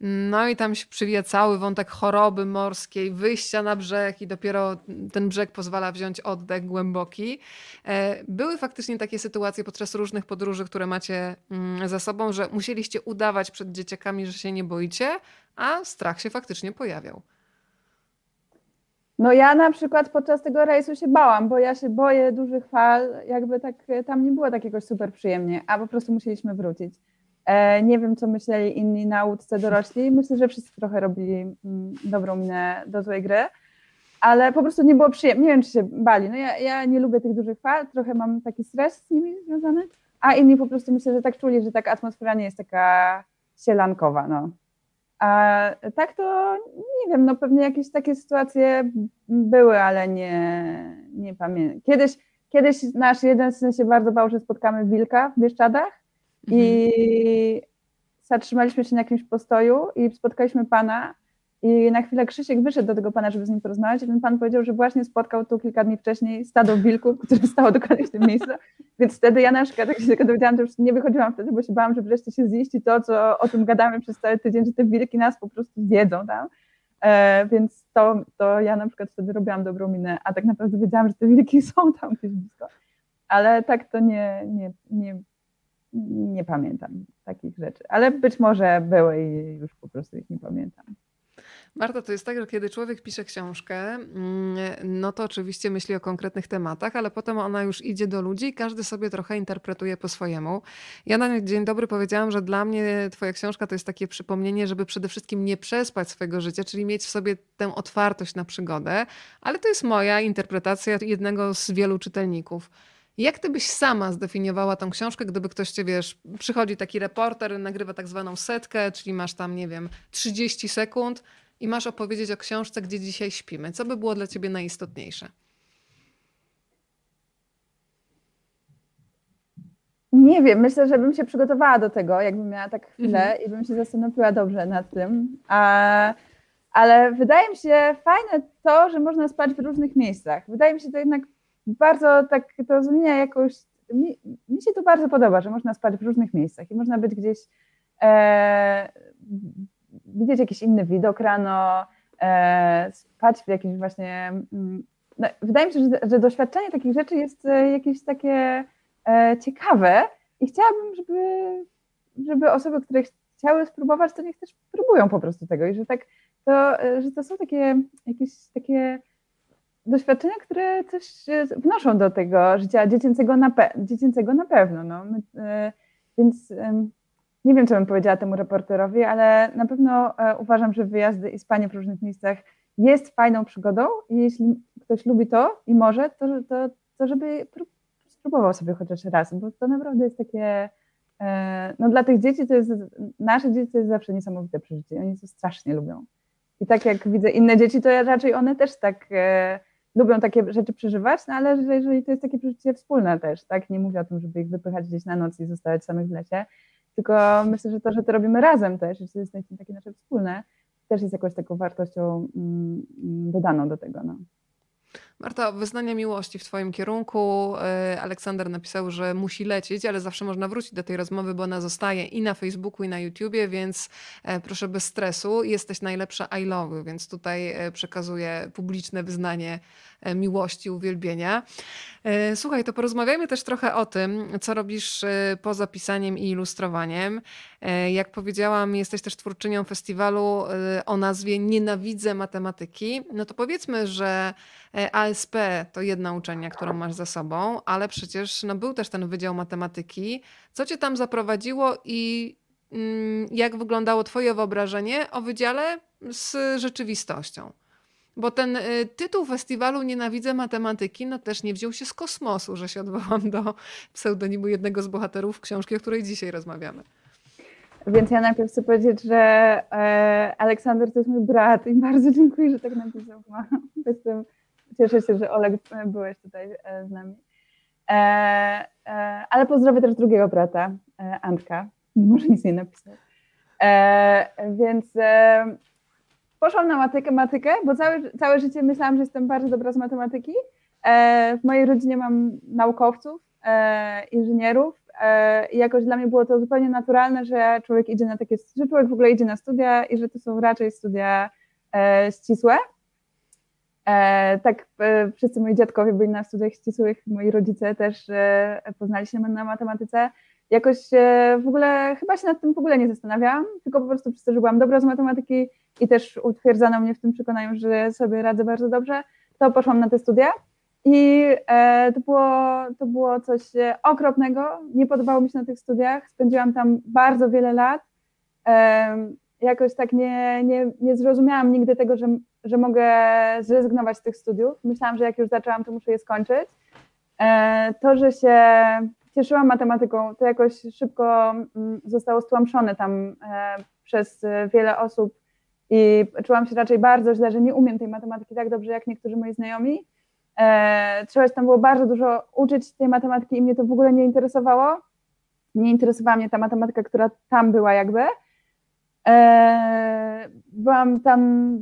No i tam się przywija cały wątek choroby morskiej, wyjścia na brzeg i dopiero ten brzeg pozwala wziąć oddech głęboki. E, były faktycznie takie sytuacje podczas różnych podróży, które macie mm, za sobą, że musieliście udawać przed dzieciakami, że się nie boicie, a strach się faktycznie pojawiał. No ja na przykład podczas tego rejsu się bałam, bo ja się boję dużych fal, jakby tak tam nie było tak jakoś super przyjemnie, a po prostu musieliśmy wrócić. E, nie wiem, co myśleli inni na łódce dorośli. Myślę, że wszyscy trochę robili mm, dobrą minę do złej gry, ale po prostu nie było przyjemnie. Nie wiem, czy się bali. No ja, ja nie lubię tych dużych fal, trochę mam taki stres z nimi związany, a inni po prostu myślę, że tak czuli, że taka atmosfera nie jest taka sielankowa. No. A tak to nie wiem, no pewnie jakieś takie sytuacje były, ale nie, nie pamiętam. Kiedyś, kiedyś nasz jeden syn się bardzo bał, że spotkamy wilka w Bieszczadach i mhm. zatrzymaliśmy się na jakimś postoju i spotkaliśmy pana i na chwilę Krzysiek wyszedł do tego pana, żeby z nim porozmawiać i ten pan powiedział, że właśnie spotkał tu kilka dni wcześniej stado wilków, które stało dokładnie w tym miejscu, więc wtedy ja na przykład, jak się tego dowiedziałam, to już nie wychodziłam wtedy, bo się bałam, że wreszcie się ziści to, co o tym gadamy przez cały tydzień, że te wilki nas po prostu zjedzą tam. E, więc to, to ja na przykład wtedy robiłam dobrą minę, a tak naprawdę wiedziałam, że te wilki są tam gdzieś blisko. Ale tak to nie, nie, nie nie pamiętam takich rzeczy, ale być może były i już po prostu ich nie pamiętam. Marta, to jest tak, że kiedy człowiek pisze książkę, mm, no to oczywiście myśli o konkretnych tematach, ale potem ona już idzie do ludzi i każdy sobie trochę interpretuje po swojemu. Ja na dzień dobry powiedziałam, że dla mnie twoja książka to jest takie przypomnienie, żeby przede wszystkim nie przespać swojego życia, czyli mieć w sobie tę otwartość na przygodę, ale to jest moja interpretacja jednego z wielu czytelników. Jak ty byś sama zdefiniowała tą książkę, gdyby ktoś cię, wiesz, przychodzi taki reporter, nagrywa tak zwaną setkę, czyli masz tam, nie wiem, 30 sekund i masz opowiedzieć o książce, gdzie dzisiaj śpimy. Co by było dla ciebie najistotniejsze? Nie wiem, myślę, że bym się przygotowała do tego, jakbym miała tak chwilę mhm. i bym się zastanowiła dobrze nad tym. A, ale wydaje mi się fajne to, że można spać w różnych miejscach. Wydaje mi się to jednak bardzo tak to zmienia jakoś. Mi, mi, się to bardzo podoba, że można spać w różnych miejscach i można być gdzieś, e, widzieć jakiś inny widok rano, e, spać w jakimś właśnie. Mm, no, wydaje mi się, że, że, doświadczenie takich rzeczy jest e, jakieś takie e, ciekawe i chciałabym, żeby, żeby osoby, które chciały spróbować, to niech też próbują po prostu tego i że tak to, że to są takie jakieś takie doświadczenia, które coś wnoszą do tego życia dziecięcego na, pe dziecięcego na pewno. No. Więc nie wiem, co bym powiedziała temu reporterowi, ale na pewno e, uważam, że wyjazdy i spanie w różnych miejscach jest fajną przygodą i jeśli ktoś lubi to i może, to, to, to żeby spróbował sobie chociaż raz, bo to naprawdę jest takie, e, no dla tych dzieci to jest, nasze dzieci to jest zawsze niesamowite przeżycie, oni to strasznie lubią. I tak jak widzę inne dzieci, to raczej one też tak e, lubią takie rzeczy przeżywać, no ale jeżeli to jest takie przeżycie wspólne też, tak? Nie mówię o tym, żeby ich wypychać gdzieś na noc i zostawać samych w lesie, tylko myślę, że to, że to robimy razem też, że to jest takie nasze wspólne, też jest jakąś taką wartością mm, dodaną do tego. No. Marta, wyznania miłości w Twoim kierunku. E, Aleksander napisał, że musi lecieć, ale zawsze można wrócić do tej rozmowy, bo ona zostaje i na Facebooku, i na YouTubie, więc e, proszę bez stresu. Jesteś najlepsza I love you, więc tutaj e, przekazuję publiczne wyznanie miłości, uwielbienia. Słuchaj, to porozmawiajmy też trochę o tym, co robisz poza pisaniem i ilustrowaniem. Jak powiedziałam, jesteś też twórczynią festiwalu o nazwie Nienawidzę matematyki. No to powiedzmy, że ASP to jedna uczelnia, którą masz za sobą, ale przecież no, był też ten Wydział Matematyki. Co cię tam zaprowadziło i mm, jak wyglądało twoje wyobrażenie o wydziale z rzeczywistością? Bo ten y, tytuł festiwalu Nienawidzę matematyki no też nie wziął się z kosmosu, że się odwołam do pseudonimu jednego z bohaterów książki, o której dzisiaj rozmawiamy. Więc ja najpierw chcę powiedzieć, że e, Aleksander to jest mój brat i bardzo dziękuję, że tak napisał. Jestem Cieszę się, że Oleg e, byłeś tutaj e, z nami. E, ale pozdrowię też drugiego brata, Antka, mimo że nic nie napisał. Więc poszłam na matematykę, bo całe, całe życie myślałam, że jestem bardzo dobra z matematyki. W mojej rodzinie mam naukowców, inżynierów i jakoś dla mnie było to zupełnie naturalne, że człowiek idzie na takie, że człowiek w ogóle idzie na studia i że to są raczej studia ścisłe. E, tak e, wszyscy moi dziadkowie byli na studiach ścisłych, moi rodzice też e, poznali się na matematyce. Jakoś w ogóle chyba się nad tym w ogóle nie zastanawiałam, tylko po prostu przez to, że byłam dobra z matematyki i też utwierdzano mnie w tym przekonaniu, że sobie radzę bardzo dobrze, to poszłam na te studia. I to było, to było coś okropnego. Nie podobało mi się na tych studiach. Spędziłam tam bardzo wiele lat jakoś tak nie, nie, nie zrozumiałam nigdy tego, że, że mogę zrezygnować z tych studiów. Myślałam, że jak już zaczęłam, to muszę je skończyć. E, to, że się cieszyłam matematyką, to jakoś szybko mm, zostało stłamszone tam e, przez wiele osób i czułam się raczej bardzo źle, że nie umiem tej matematyki tak dobrze jak niektórzy moi znajomi. E, trzeba się tam było bardzo dużo uczyć tej matematyki i mnie to w ogóle nie interesowało. Nie interesowała mnie ta matematyka, która tam była jakby. E, byłam tam,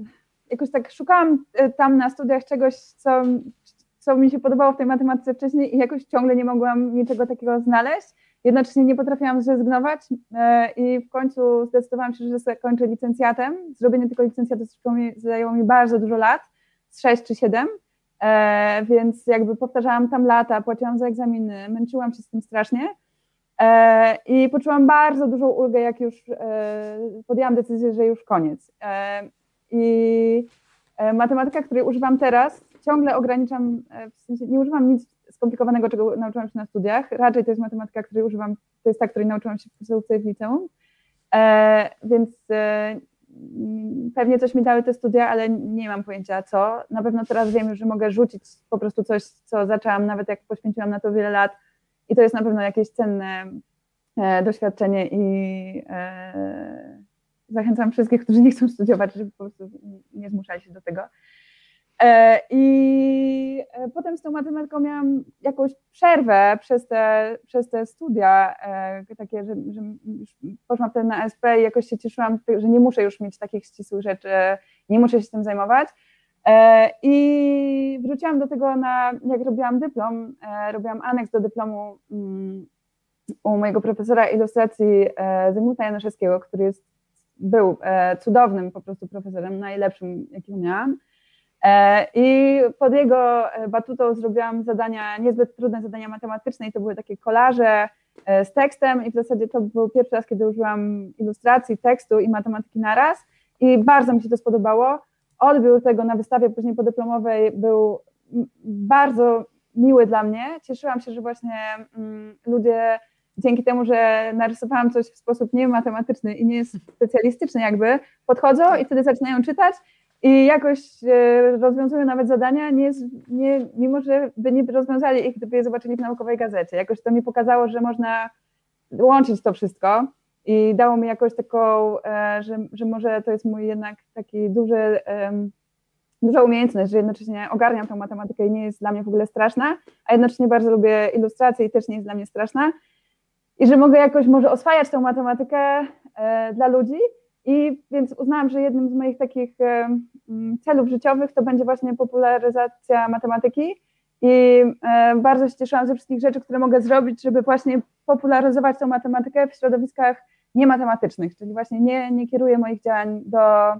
jakoś tak szukałam e, tam na studiach czegoś, co, co mi się podobało w tej matematyce wcześniej i jakoś ciągle nie mogłam niczego takiego znaleźć. Jednocześnie nie potrafiłam zrezygnować e, i w końcu zdecydowałam się, że zakończę licencjatem. Zrobienie tego licencjatu zajęło mi bardzo dużo lat, z 6 czy 7, więc jakby powtarzałam tam lata, płaciłam za egzaminy, męczyłam się z tym strasznie. E, I poczułam bardzo dużą ulgę, jak już e, podjęłam decyzję, że już koniec. E, I matematyka, której używam teraz, ciągle ograniczam, w sensie nie używam nic skomplikowanego, czego nauczyłam się na studiach. Raczej to jest matematyka, której używam, to jest ta, której nauczyłam się w podstawówce w liceum. Więc pewnie coś mi dały te studia, ale nie mam pojęcia co. Na pewno teraz wiem że mogę rzucić po prostu coś, co zaczęłam, nawet jak poświęciłam na to wiele lat, i to jest na pewno jakieś cenne e, doświadczenie i e, zachęcam wszystkich, którzy nie chcą studiować, żeby po prostu nie zmuszali się do tego. E, I potem z tą matematyką miałam jakąś przerwę przez te, przez te studia, takie, że, że poszłam wtedy na SP i jakoś się cieszyłam, że nie muszę już mieć takich ścisłych rzeczy, nie muszę się tym zajmować. E, I wróciłam do tego, na, jak robiłam dyplom, e, robiłam aneks do dyplomu mm, u mojego profesora ilustracji e, Zygmunta Januszewskiego, który jest, był cudownym po prostu profesorem, najlepszym, jakiego miałam. I pod jego batutą zrobiłam zadania, niezbyt trudne zadania matematyczne i to były takie kolaże z tekstem i w zasadzie to był pierwszy raz, kiedy użyłam ilustracji, tekstu i matematyki naraz i bardzo mi się to spodobało odbiór tego na wystawie później podyplomowej był bardzo miły dla mnie. Cieszyłam się, że właśnie mm, ludzie dzięki temu, że narysowałam coś w sposób nie matematyczny i nie specjalistyczny jakby, podchodzą i wtedy zaczynają czytać i jakoś e, rozwiązują nawet zadania, nie, nie, mimo że by nie rozwiązali ich, gdyby je zobaczyli w naukowej gazecie. Jakoś to mi pokazało, że można łączyć to wszystko i dało mi jakoś taką, e, że, że może to jest mój jednak taki duży, duża umiejętność, że jednocześnie ogarniam tę matematykę i nie jest dla mnie w ogóle straszna, a jednocześnie bardzo lubię ilustracje i też nie jest dla mnie straszna i że mogę jakoś może oswajać tę matematykę e, dla ludzi i więc uznałam, że jednym z moich takich celów życiowych to będzie właśnie popularyzacja matematyki i e, bardzo się cieszyłam ze wszystkich rzeczy, które mogę zrobić, żeby właśnie popularyzować tę matematykę w środowiskach niematematycznych, czyli właśnie nie, nie kieruję moich działań do,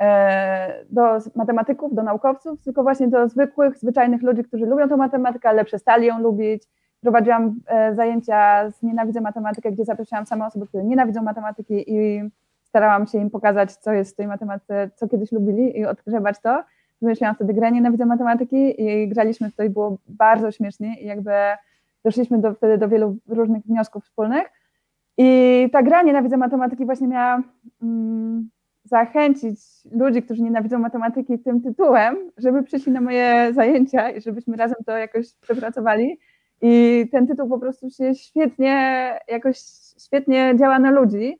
e, do matematyków, do naukowców, tylko właśnie do zwykłych, zwyczajnych ludzi, którzy lubią tę matematykę, ale przestali ją lubić. Prowadziłam e, zajęcia z Nienawidzę Matematykę, gdzie zapraszałam same osoby, które nienawidzą matematyki i starałam się im pokazać, co jest w tej matematyce, co kiedyś lubili i odgrzewać to. Wymyśliłam wtedy grę Nienawidzę Matematyki i graliśmy w to było bardzo śmiesznie i jakby doszliśmy do, wtedy do wielu różnych wniosków wspólnych. I ta gra Nienawidzę Matematyki właśnie miała mm, zachęcić ludzi, którzy nienawidzą matematyki tym tytułem, żeby przyszli na moje zajęcia i żebyśmy razem to jakoś przepracowali. I ten tytuł po prostu się świetnie, jakoś świetnie działa na ludzi,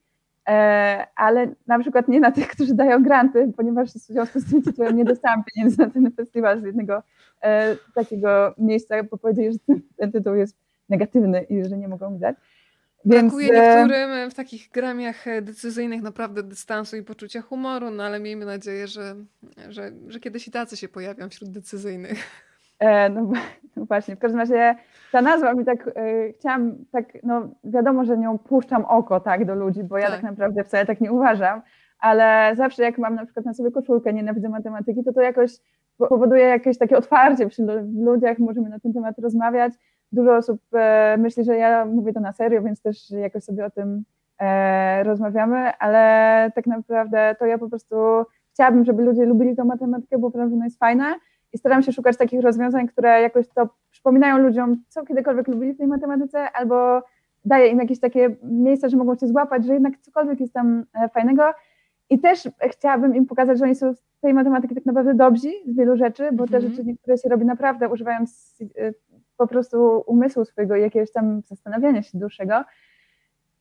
e, ale na przykład nie na tych, którzy dają granty, ponieważ w związku z tym tytułem nie dostałam pieniędzy na ten festiwal z jednego e, takiego miejsca, bo powiedzieli, że ten, ten tytuł jest negatywny i że nie mogą mi dać. Więc... Brakuje niektórym w takich gramiach decyzyjnych naprawdę dystansu i poczucia humoru, no ale miejmy nadzieję, że, że, że kiedyś i tacy się pojawią wśród decyzyjnych. E, no, no, właśnie, w każdym razie ta nazwa mi tak, e, chciałam tak, no wiadomo, że nią puszczam oko tak do ludzi, bo ja tak. tak naprawdę wcale tak nie uważam, ale zawsze jak mam na przykład na sobie koszulkę nienawidzę matematyki, to to jakoś powoduje jakieś takie otwarcie wśród ludziach, możemy na ten temat rozmawiać. Dużo osób e, myśli, że ja mówię to na serio, więc też jakoś sobie o tym e, rozmawiamy, ale tak naprawdę to ja po prostu chciałabym, żeby ludzie lubili tą matematykę, bo że ona jest fajna i staram się szukać takich rozwiązań, które jakoś to przypominają ludziom, co kiedykolwiek lubili w tej matematyce, albo daje im jakieś takie miejsca, że mogą się złapać, że jednak cokolwiek jest tam e, fajnego. I też chciałabym im pokazać, że oni są z tej matematyki tak naprawdę dobrzy z wielu rzeczy, bo te mhm. rzeczy niektóre się robi naprawdę używając e, po prostu umysłu swojego i jakiegoś tam zastanawiania się dłuższego.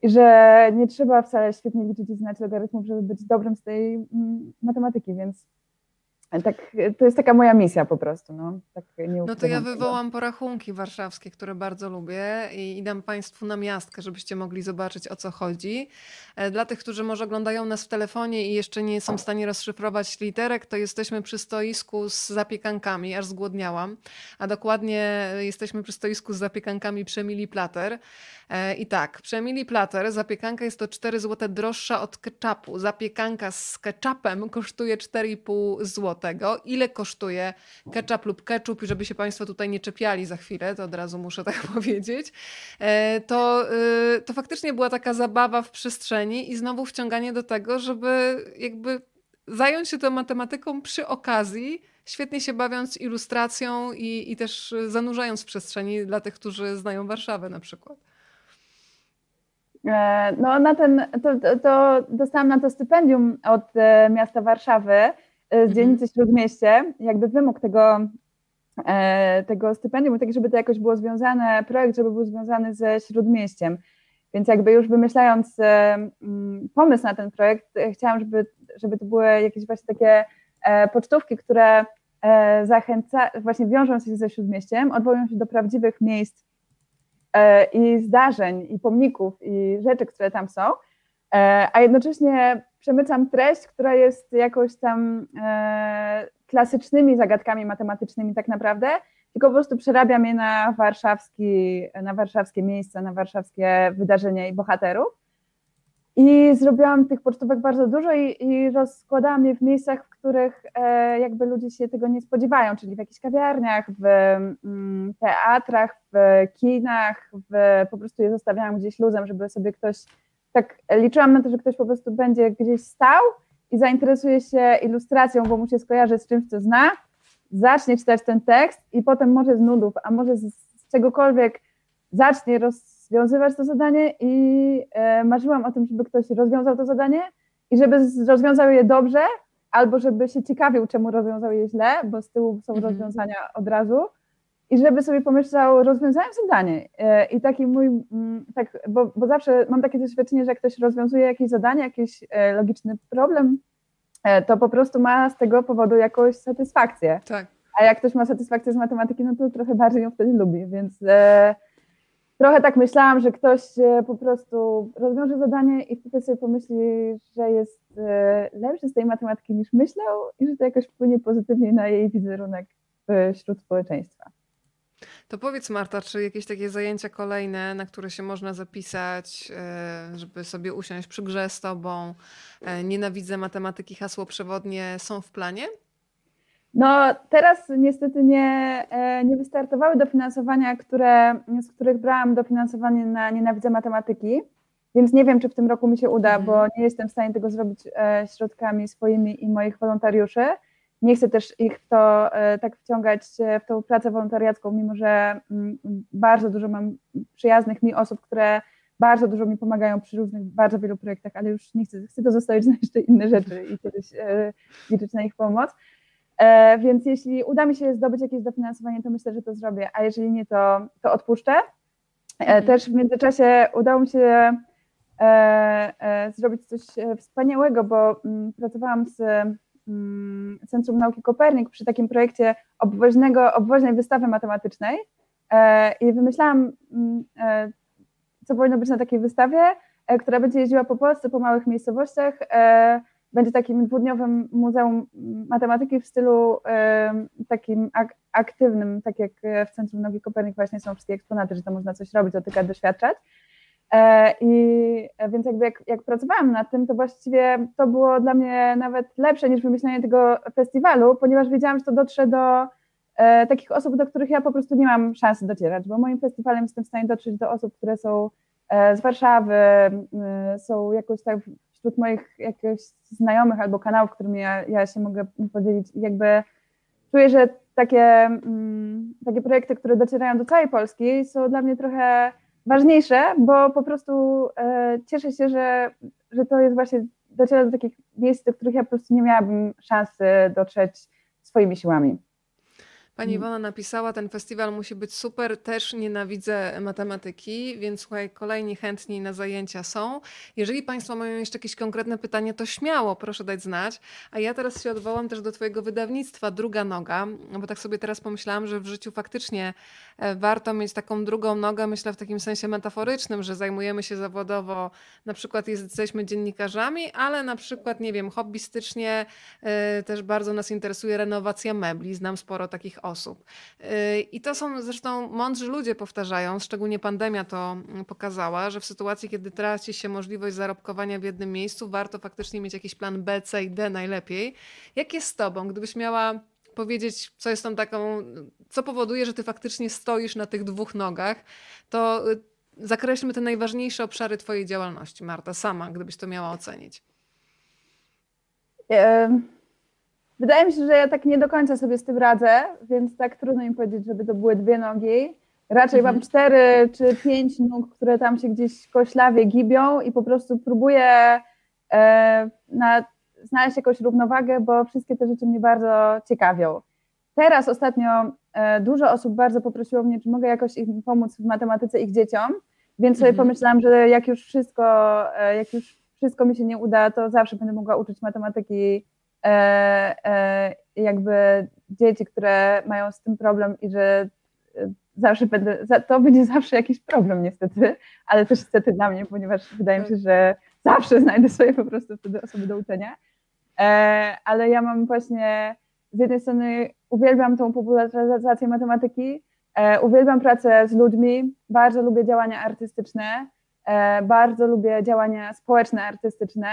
I że nie trzeba wcale świetnie liczyć i znać logarytmów, żeby być dobrym z tej mm, matematyki, więc tak, to jest taka moja misja po prostu. No, tak no to ja wywołam tego. porachunki warszawskie, które bardzo lubię i, i dam Państwu na miastkę, żebyście mogli zobaczyć o co chodzi. E, dla tych, którzy może oglądają nas w telefonie i jeszcze nie są w stanie rozszyfrować literek, to jesteśmy przy stoisku z zapiekankami, aż zgłodniałam, a dokładnie jesteśmy przy stoisku z zapiekankami Przemili Plater. E, I tak, przy Emilii Plater zapiekanka jest to 4 zł droższa od ketchupu. Zapiekanka z ketchupem kosztuje 4,5 zł. Ile kosztuje ketchup lub ketchup? I żeby się Państwo tutaj nie czepiali za chwilę, to od razu muszę tak powiedzieć. E, to, e, to faktycznie była taka zabawa w przestrzeni i znowu wciąganie do tego, żeby jakby zająć się tą matematyką przy okazji, świetnie się bawiąc ilustracją i, i też zanurzając w przestrzeni dla tych, którzy znają Warszawę na przykład. E, no na ten, to, to, to, dostałam na to stypendium od miasta Warszawy z mhm. dzielnicy Śródmieście. Jakby wymóg tego, tego stypendium taki, żeby to jakoś było związane, projekt, żeby był związany ze Śródmieściem. Więc jakby już wymyślając mm, pomysł na ten projekt, chciałam, żeby, żeby to były jakieś właśnie takie pocztówki, które zachęca, właśnie wiążą się ze Śródmieściem, odwołują się do prawdziwych miejsc E, i zdarzeń, i pomników, i rzeczy, które tam są, e, a jednocześnie przemycam treść, która jest jakoś tam e, klasycznymi zagadkami matematycznymi tak naprawdę, tylko po prostu przerabiam je na, warszawski, na warszawskie miejsca, na warszawskie wydarzenia i bohaterów. I zrobiłam tych pocztówek bardzo dużo i, i rozkładałam je w miejscach, w których e, jakby ludzie się tego nie spodziewają, czyli w jakichś kawiarniach, w mm, teatrach, w kinach, w, po prostu je zostawiałam gdzieś luzem, żeby sobie ktoś, tak liczyłam na to, że ktoś po prostu będzie gdzieś stał i zainteresuje się ilustracją, bo mu się skojarzy z czymś, co zna, zacznie czytać ten tekst i potem może z nudów, a może z, z czegokolwiek zacznie rozwiązywać to zadanie i e, marzyłam o tym, żeby ktoś rozwiązał to zadanie i żeby rozwiązał je dobrze, albo żeby się ciekawił, czemu rozwiązał je źle, bo z tyłu są mhm. rozwiązania od razu i żeby sobie pomyślał, rozwiązałem zadanie. E, I taki mój, mm, tak, bo, bo zawsze mam takie doświadczenie, że jak ktoś rozwiązuje jakieś zadanie, jakiś e, logiczny problem, to po prostu ma z tego powodu jakąś satysfakcję. Tak. A jak ktoś ma satysfakcję z matematyki, no to trochę bardziej ją wtedy lubi, więc trochę tak myślałam, że ktoś e, po prostu rozwiąże zadanie i wtedy sobie pomyśli, że jest e, lepszy z tej matematyki niż myślał i że to jakoś wpłynie pozytywnie na jej wizerunek wśród społeczeństwa. To powiedz Marta, czy jakieś takie zajęcia kolejne, na które się można zapisać, e, żeby sobie usiąść przy grze z tobą, nienawidzę matematyki, hasło przewodnie są w planie? No teraz niestety nie, e, nie wystartowały dofinansowania, które, z których brałam dofinansowanie na Nienawidzę Matematyki, więc nie wiem, czy w tym roku mi się uda, bo mhm. nie jestem w stanie tego zrobić e, środkami swoimi i moich wolontariuszy. Nie chcę też ich w to e, tak wciągać w tą pracę wolontariacką, mimo że mm, bardzo dużo mam przyjaznych mi osób, które bardzo dużo mi pomagają przy różnych, bardzo wielu projektach, ale już nie chcę, chcę to zostawić na jeszcze inne rzeczy i kiedyś liczyć na ich pomoc. E, więc jeśli uda mi się zdobyć jakieś dofinansowanie, to myślę, że to zrobię, a jeżeli nie, to, to odpuszczę. E, mhm. Też w międzyczasie udało mi się e, zrobić coś wspaniałego, bo mm, pracowałam z Centrum Nauki Kopernik przy takim projekcie obwoźnego, obwoźnej wystawy matematycznej i wymyślałam mm, co powinno być na takiej wystawie, która będzie jeździła po Polsce, po małych miejscowościach. Będzie takim dwudniowym muzeum matematyki w stylu takim aktywnym, tak jak w Centrum Nogi Kopernik właśnie są wszystkie eksponaty, że to można coś robić, dotykać, doświadczać. E, I więc jakby jak, jak, pracowałam nad tym, to właściwie to było dla mnie nawet lepsze niż wymyślenie tego festiwalu, ponieważ wiedziałam, że to dotrze do e, takich osób, do których ja po prostu nie mam szansy docierać, bo moim festiwalem jestem w stanie dotrzeć do osób, które są e, z Warszawy, e, są jakoś tak wśród moich jakichś znajomych albo kanałów, którymi ja, ja się mogę podzielić. I jakby czuję, że takie, takie projekty, które docierają do całej Polski są dla mnie trochę ważniejsze, bo po prostu e, cieszę się, że, że to jest właśnie, dociera do takich miejsc, do których ja po prostu nie miałabym szansy dotrzeć swoimi siłami. Pani mm. Iwona napisała, ten festiwal musi być super, też nienawidzę matematyki, więc słuchaj, kolejni chętni na zajęcia są. Jeżeli Państwo mają jeszcze jakieś konkretne pytanie, to śmiało proszę dać znać. A ja teraz się odwołam też do Twojego wydawnictwa Druga Noga, bo tak sobie teraz pomyślałam, że w życiu faktycznie e, warto mieć taką drugą nogę, myślę w takim sensie metaforycznym, że zajmujemy się zawodowo, na przykład jesteśmy dziennikarzami, ale na przykład, nie wiem, hobbystycznie e, też bardzo nas interesuje renowacja mebli. Znam sporo takich osób. Y, I to są zresztą mądrzy ludzie powtarzają, szczególnie pandemia to mm, pokazała, że w sytuacji, kiedy traci się możliwość zarobkowania w jednym miejscu, warto faktycznie mieć jakiś plan B, C i D najlepiej. Jak jest z tobą, gdybyś miała powiedzieć, co jest tą taką, co powoduje, że ty faktycznie stoisz na tych dwóch nogach, to y, zakreślmy te najważniejsze obszary twojej działalności, Marta, sama, gdybyś to miała ocenić. Wydaje mi się, że ja tak nie do końca sobie z tym radzę, więc tak trudno mi powiedzieć, żeby to były dwie nogi. Raczej mhm. mam cztery czy pięć nóg, które tam się gdzieś koślawie gibią i po prostu próbuję e, na, znaleźć jakąś równowagę, bo wszystkie te rzeczy mnie bardzo ciekawią. Teraz ostatnio e, dużo osób bardzo poprosiło mnie, czy mogę jakoś im pomóc w matematyce ich dzieciom, więc sobie mhm. pomyślałam, że jak już wszystko, e, jak już wszystko mi się nie uda, to zawsze będę mogła uczyć matematyki jakby dzieci, które mają z tym problem i że e, zawsze będę, to będzie zawsze jakiś problem niestety, ale też niestety dla mnie, ponieważ wydaje mi się, że zawsze znajdę sobie po prostu wtedy osoby do uczenia. Ale ja mam właśnie z jednej strony uwielbiam tą popularyzację matematyki, uwielbiam pracę z ludźmi, bardzo lubię działania artystyczne, bardzo lubię działania społeczne, artystyczne.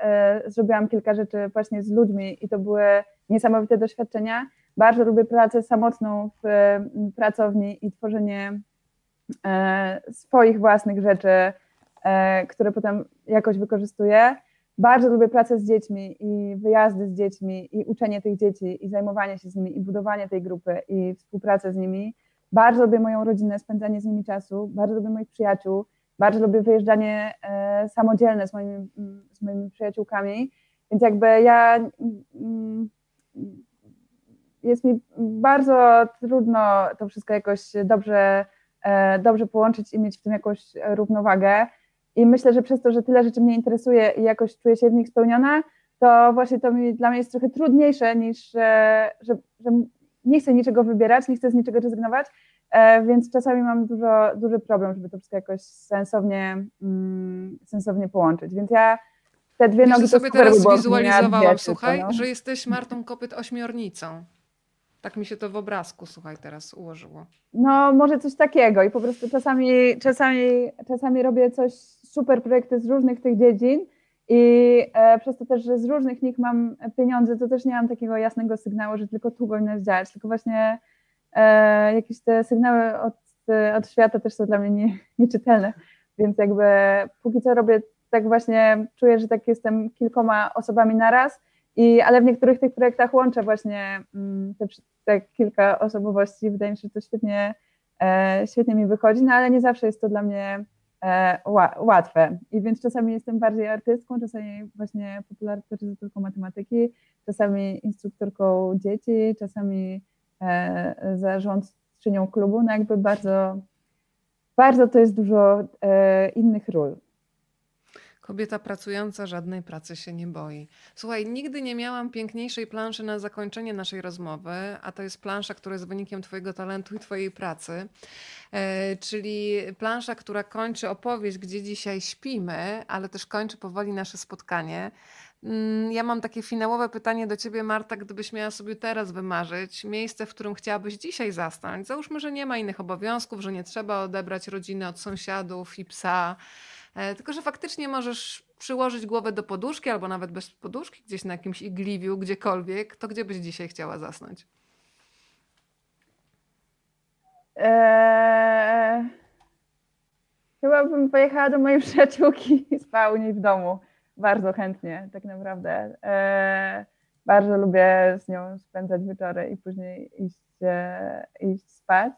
E, zrobiłam kilka rzeczy właśnie z ludźmi i to były niesamowite doświadczenia. Bardzo lubię pracę samotną w pracowni i tworzenie e, swoich własnych rzeczy, e, które potem jakoś wykorzystuję. Bardzo lubię pracę z dziećmi i wyjazdy z dziećmi i uczenie tych dzieci i zajmowanie się z nimi i budowanie tej grupy i współpracę z nimi. Bardzo lubię moją rodzinę, spędzanie z nimi czasu, bardzo lubię moich przyjaciół bardzo lubię wyjeżdżanie e, samodzielne z moimi, z moimi przyjaciółkami, więc jakby ja mm, jest mi bardzo trudno to wszystko jakoś dobrze, e, dobrze połączyć i mieć w tym jakąś równowagę. I myślę, że przez to, że tyle rzeczy mnie interesuje i jakoś czuję się w nich spełniona, to właśnie to mi, dla mnie jest trochę trudniejsze niż, że, że, że nie chcę niczego wybierać, nie chcę z niczego rezygnować, E, więc czasami mam dużo, duży problem, żeby to wszystko jakoś sensownie, mm, sensownie połączyć. Więc ja te dwie Wiesz, nogi to sobie teraz wizualizowałam, słuchaj, no. że jesteś Martą Kopyt ośmiornicą. Tak mi się to w obrazku, słuchaj, teraz ułożyło. No, może coś takiego i po prostu czasami, czasami, czasami robię coś, super projekty z różnych tych dziedzin i e, przez to też, że z różnych nich mam pieniądze, to też nie mam takiego jasnego sygnału, że tylko tu powinno działać, tylko właśnie e, jakieś te sygnały od, od świata też są dla mnie nie, nieczytelne, więc jakby póki co robię tak właśnie, czuję, że tak jestem kilkoma osobami naraz, i, ale w niektórych tych projektach łączę właśnie mm, te, te kilka osobowości, wydaje mi się, że to świetnie, e, świetnie mi wychodzi, no ale nie zawsze jest to dla mnie łatwe. I więc czasami jestem bardziej artystką, czasami właśnie popularyzatorką matematyki, czasami instruktorką dzieci, czasami E, zarządczynią klubu, no jakby bardzo, bardzo to jest dużo e, innych ról. Kobieta pracująca żadnej pracy się nie boi. Słuchaj, nigdy nie miałam piękniejszej planszy na zakończenie naszej rozmowy, a to jest plansza, która jest wynikiem Twojego talentu i Twojej pracy. E, czyli plansza, która kończy opowieść, gdzie dzisiaj śpimy, ale też kończy powoli nasze spotkanie. Mm, ja mam takie finałowe pytanie do ciebie, Marta, gdybyś miała sobie teraz wymarzyć miejsce, w którym chciałabyś dzisiaj zasnąć. Załóżmy, że nie ma innych obowiązków, że nie trzeba odebrać rodziny od sąsiadów i psa, tylko że faktycznie możesz przyłożyć głowę do poduszki albo nawet bez poduszki, gdzieś na jakimś igliwiu, gdziekolwiek, to gdzie byś dzisiaj chciała zasnąć? Eee, chyba bym pojechała do mojej przyjaciółki i spała u niej w domu. Bardzo chętnie, tak naprawdę. Eee, bardzo lubię z nią spędzać wieczory i później iść, e, iść spać.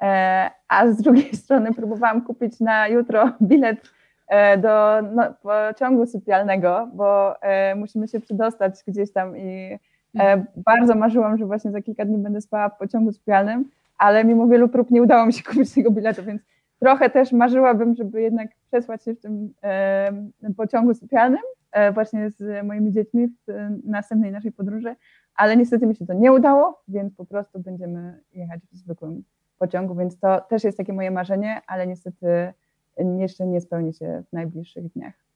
Eee, a z drugiej strony próbowałam kupić na jutro bilet e, do no, pociągu sypialnego, bo e, musimy się przedostać gdzieś tam i e, bardzo marzyłam, że właśnie za kilka dni będę spała w pociągu sypialnym ale mimo wielu prób nie udało mi się kupić tego biletu, więc trochę też marzyłabym, żeby jednak przesłać się w tym e, pociągu sypialnym e, właśnie z moimi dziećmi w następnej naszej podróży, ale niestety mi się to nie udało, więc po prostu będziemy jechać w zwykłym pociągu, więc to też jest takie moje marzenie, ale niestety jeszcze nie spełni się w najbliższych dniach.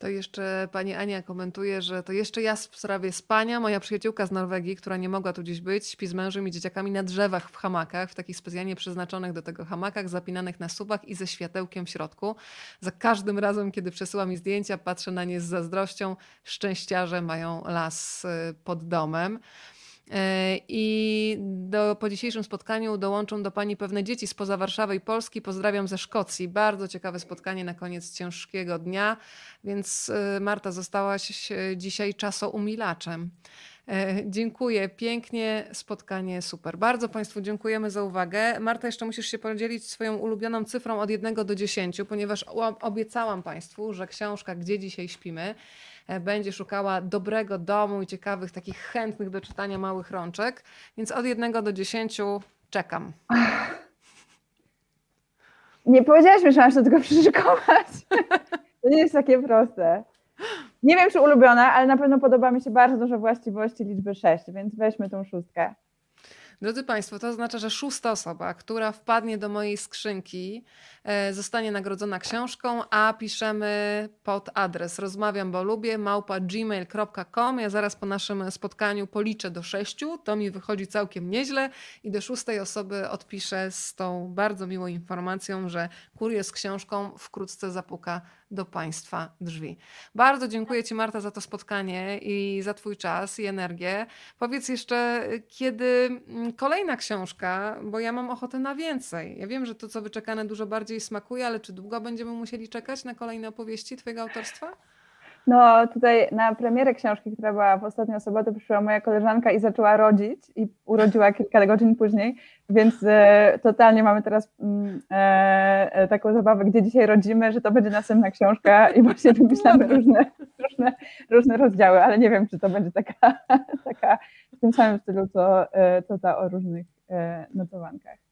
To jeszcze pani Ania komentuje, że to jeszcze ja w sprawie spania. Moja przyjaciółka z Norwegii, która nie mogła tu dziś być, śpi z mężem i dzieciakami na drzewach w hamakach, w takich specjalnie przeznaczonych do tego hamakach, zapinanych na subach i ze światełkiem w środku. Za każdym razem, kiedy przesyła mi zdjęcia, patrzę na nie z zazdrością. Szczęściarze mają las y, pod domem. E, I do, po dzisiejszym spotkaniu dołączą do Pani pewne dzieci spoza Warszawy i Polski. Pozdrawiam ze Szkocji. Bardzo ciekawe spotkanie na koniec ciężkiego dnia, więc e, Marta zostałaś dzisiaj czasoumilaczem. E, dziękuję pięknie, spotkanie super. Bardzo Państwu dziękujemy za uwagę. Marta, jeszcze musisz się podzielić swoją ulubioną cyfrą od 1 do 10, ponieważ obiecałam Państwu, że książka Gdzie dzisiaj śpimy E, będzie szukała dobrego domu i ciekawych, takich chętnych do czytania małych rączek. Więc od jednego do dziesięciu czekam. Nie powiedziałaś mi, że mam się do tego przyszykować. To nie jest takie proste. Nie wiem, czy ulubiona, ale na pewno podoba mi się bardzo dużo właściwości liczby 6, więc weźmy tą szóstkę. Drodzy Państwo, to oznacza, że szósta osoba, która wpadnie do mojej skrzynki, e, zostanie nagrodzona książką, a piszemy pod adres rozmawiam, bo lubię, małpa gmail.com. Ja zaraz po naszym spotkaniu policzę do sześciu, to mi wychodzi całkiem nieźle i do szóstej osoby odpiszę z tą bardzo miłą informacją, że kurier z książką wkrótce zapuka do Państwa drzwi. Bardzo dziękuję Ci Marta za to spotkanie i za Twój czas i energię. Powiedz jeszcze, kiedy mm, kolejna książka, bo ja mam ochotę na więcej. Ja wiem, że to, co wyczekane, dużo bardziej smakuje, ale czy długo będziemy musieli czekać na kolejne opowieści Twojego autorstwa? No tutaj na premierę książki, która była w ostatnią sobotę, przyszła moja koleżanka i zaczęła rodzić i urodziła kilka godzin później, więc e, totalnie mamy teraz mm, e, e, taką zabawę, gdzie dzisiaj rodzimy, że to będzie następna książka i właśnie wymyślamy różne, różne, różne rozdziały, ale nie wiem, czy to będzie taka, taka w tym samym stylu, co, e, co ta o różnych e, notowankach.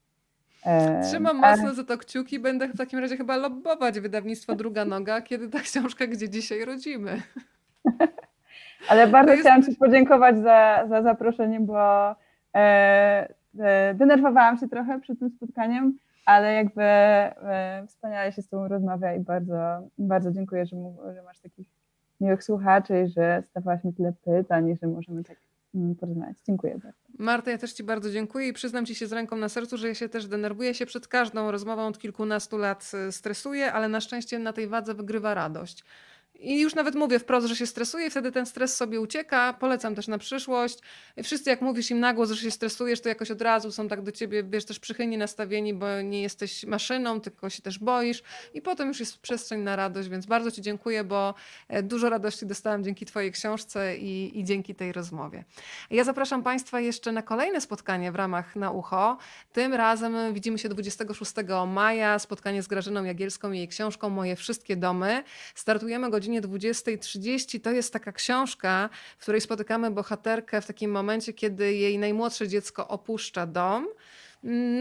Trzymam mocno za to kciuki. Będę w takim razie chyba lobbować wydawnictwo Druga Noga, kiedy ta książka, gdzie dzisiaj rodzimy. Ale bardzo jest... chciałam Ci podziękować za, za zaproszenie, bo e, e, denerwowałam się trochę przed tym spotkaniem, ale jakby e, wspaniale się z Tobą rozmawia i bardzo, bardzo dziękuję, że, że masz takich miłych słuchaczy i że stawałaś mi tyle pytań i że możemy tak porozmawiać. Dziękuję bardzo. Marta, ja też Ci bardzo dziękuję i przyznam Ci się z ręką na sercu, że ja się też denerwuję. się przed każdą rozmową od kilkunastu lat e, stresuję, ale na szczęście na tej wadze wygrywa radość. I już nawet mówię wprost, że się stresuję wtedy ten stres sobie ucieka. Polecam też na przyszłość. Wszyscy jak mówisz im na głos, że się stresujesz, to jakoś od razu są tak do ciebie, wiesz, też przychylnie nastawieni, bo nie jesteś maszyną, tylko się też boisz. I potem już jest przestrzeń na radość, więc bardzo ci dziękuję, bo e, dużo radości dostałam dzięki twojej książce i, i dzięki tej rozmowie. Ja zapraszam państwa jeszcze na kolejne spotkanie w ramach Na Ucho. Tym razem widzimy się 26 maja. Spotkanie z Grażyną Jagielską i jej książką Moje Wszystkie Domy. Startujemy godzinie godzinie 20.30 to jest taka książka, w której spotykamy bohaterkę w takim momencie, kiedy jej najmłodsze dziecko opuszcza dom.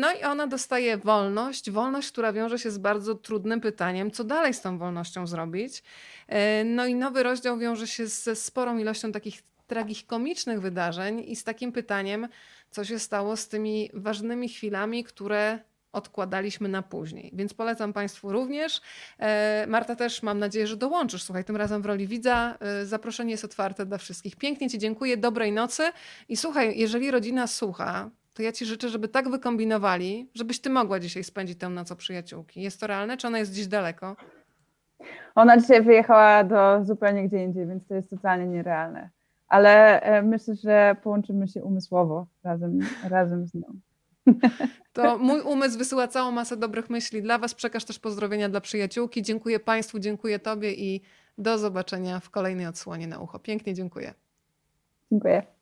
No i ona dostaje wolność, wolność, która wiąże się z bardzo trudnym pytaniem, co dalej z tą wolnością zrobić. E, No i nowy rozdział wiąże się ze sporą ilością takich tragikomicznych wydarzeń i z takim pytaniem, co się stało z tymi ważnymi chwilami, które odkładaliśmy na później. Więc polecam Państwu również. E, Marta też mam nadzieję, że dołączysz. Słuchaj, tym razem w roli widza. E, Zaproszenie jest otwarte dla wszystkich. Pięknie Ci dziękuję, dobrej nocy. I słuchaj, jeżeli rodzina słucha, to ja Ci życzę, żeby tak wykombinowali, żebyś Ty mogła dzisiaj spędzić tę noc o przyjaciółki. Jest to realne, czy ona jest gdzieś daleko? Ona dzisiaj wyjechała do zupełnie gdzie indziej, więc to jest totalnie nierealne. Ale e, myślę, że połączymy się umysłowo razem, razem z nią. To mój umysł wysyła całą masę dobrych myśli dla Was. Przekaż też pozdrowienia dla przyjaciółki. Dziękuję Państwu, dziękuję Tobie i do zobaczenia w kolejnej odsłonie na ucho. Pięknie dziękuję. Dziękuję.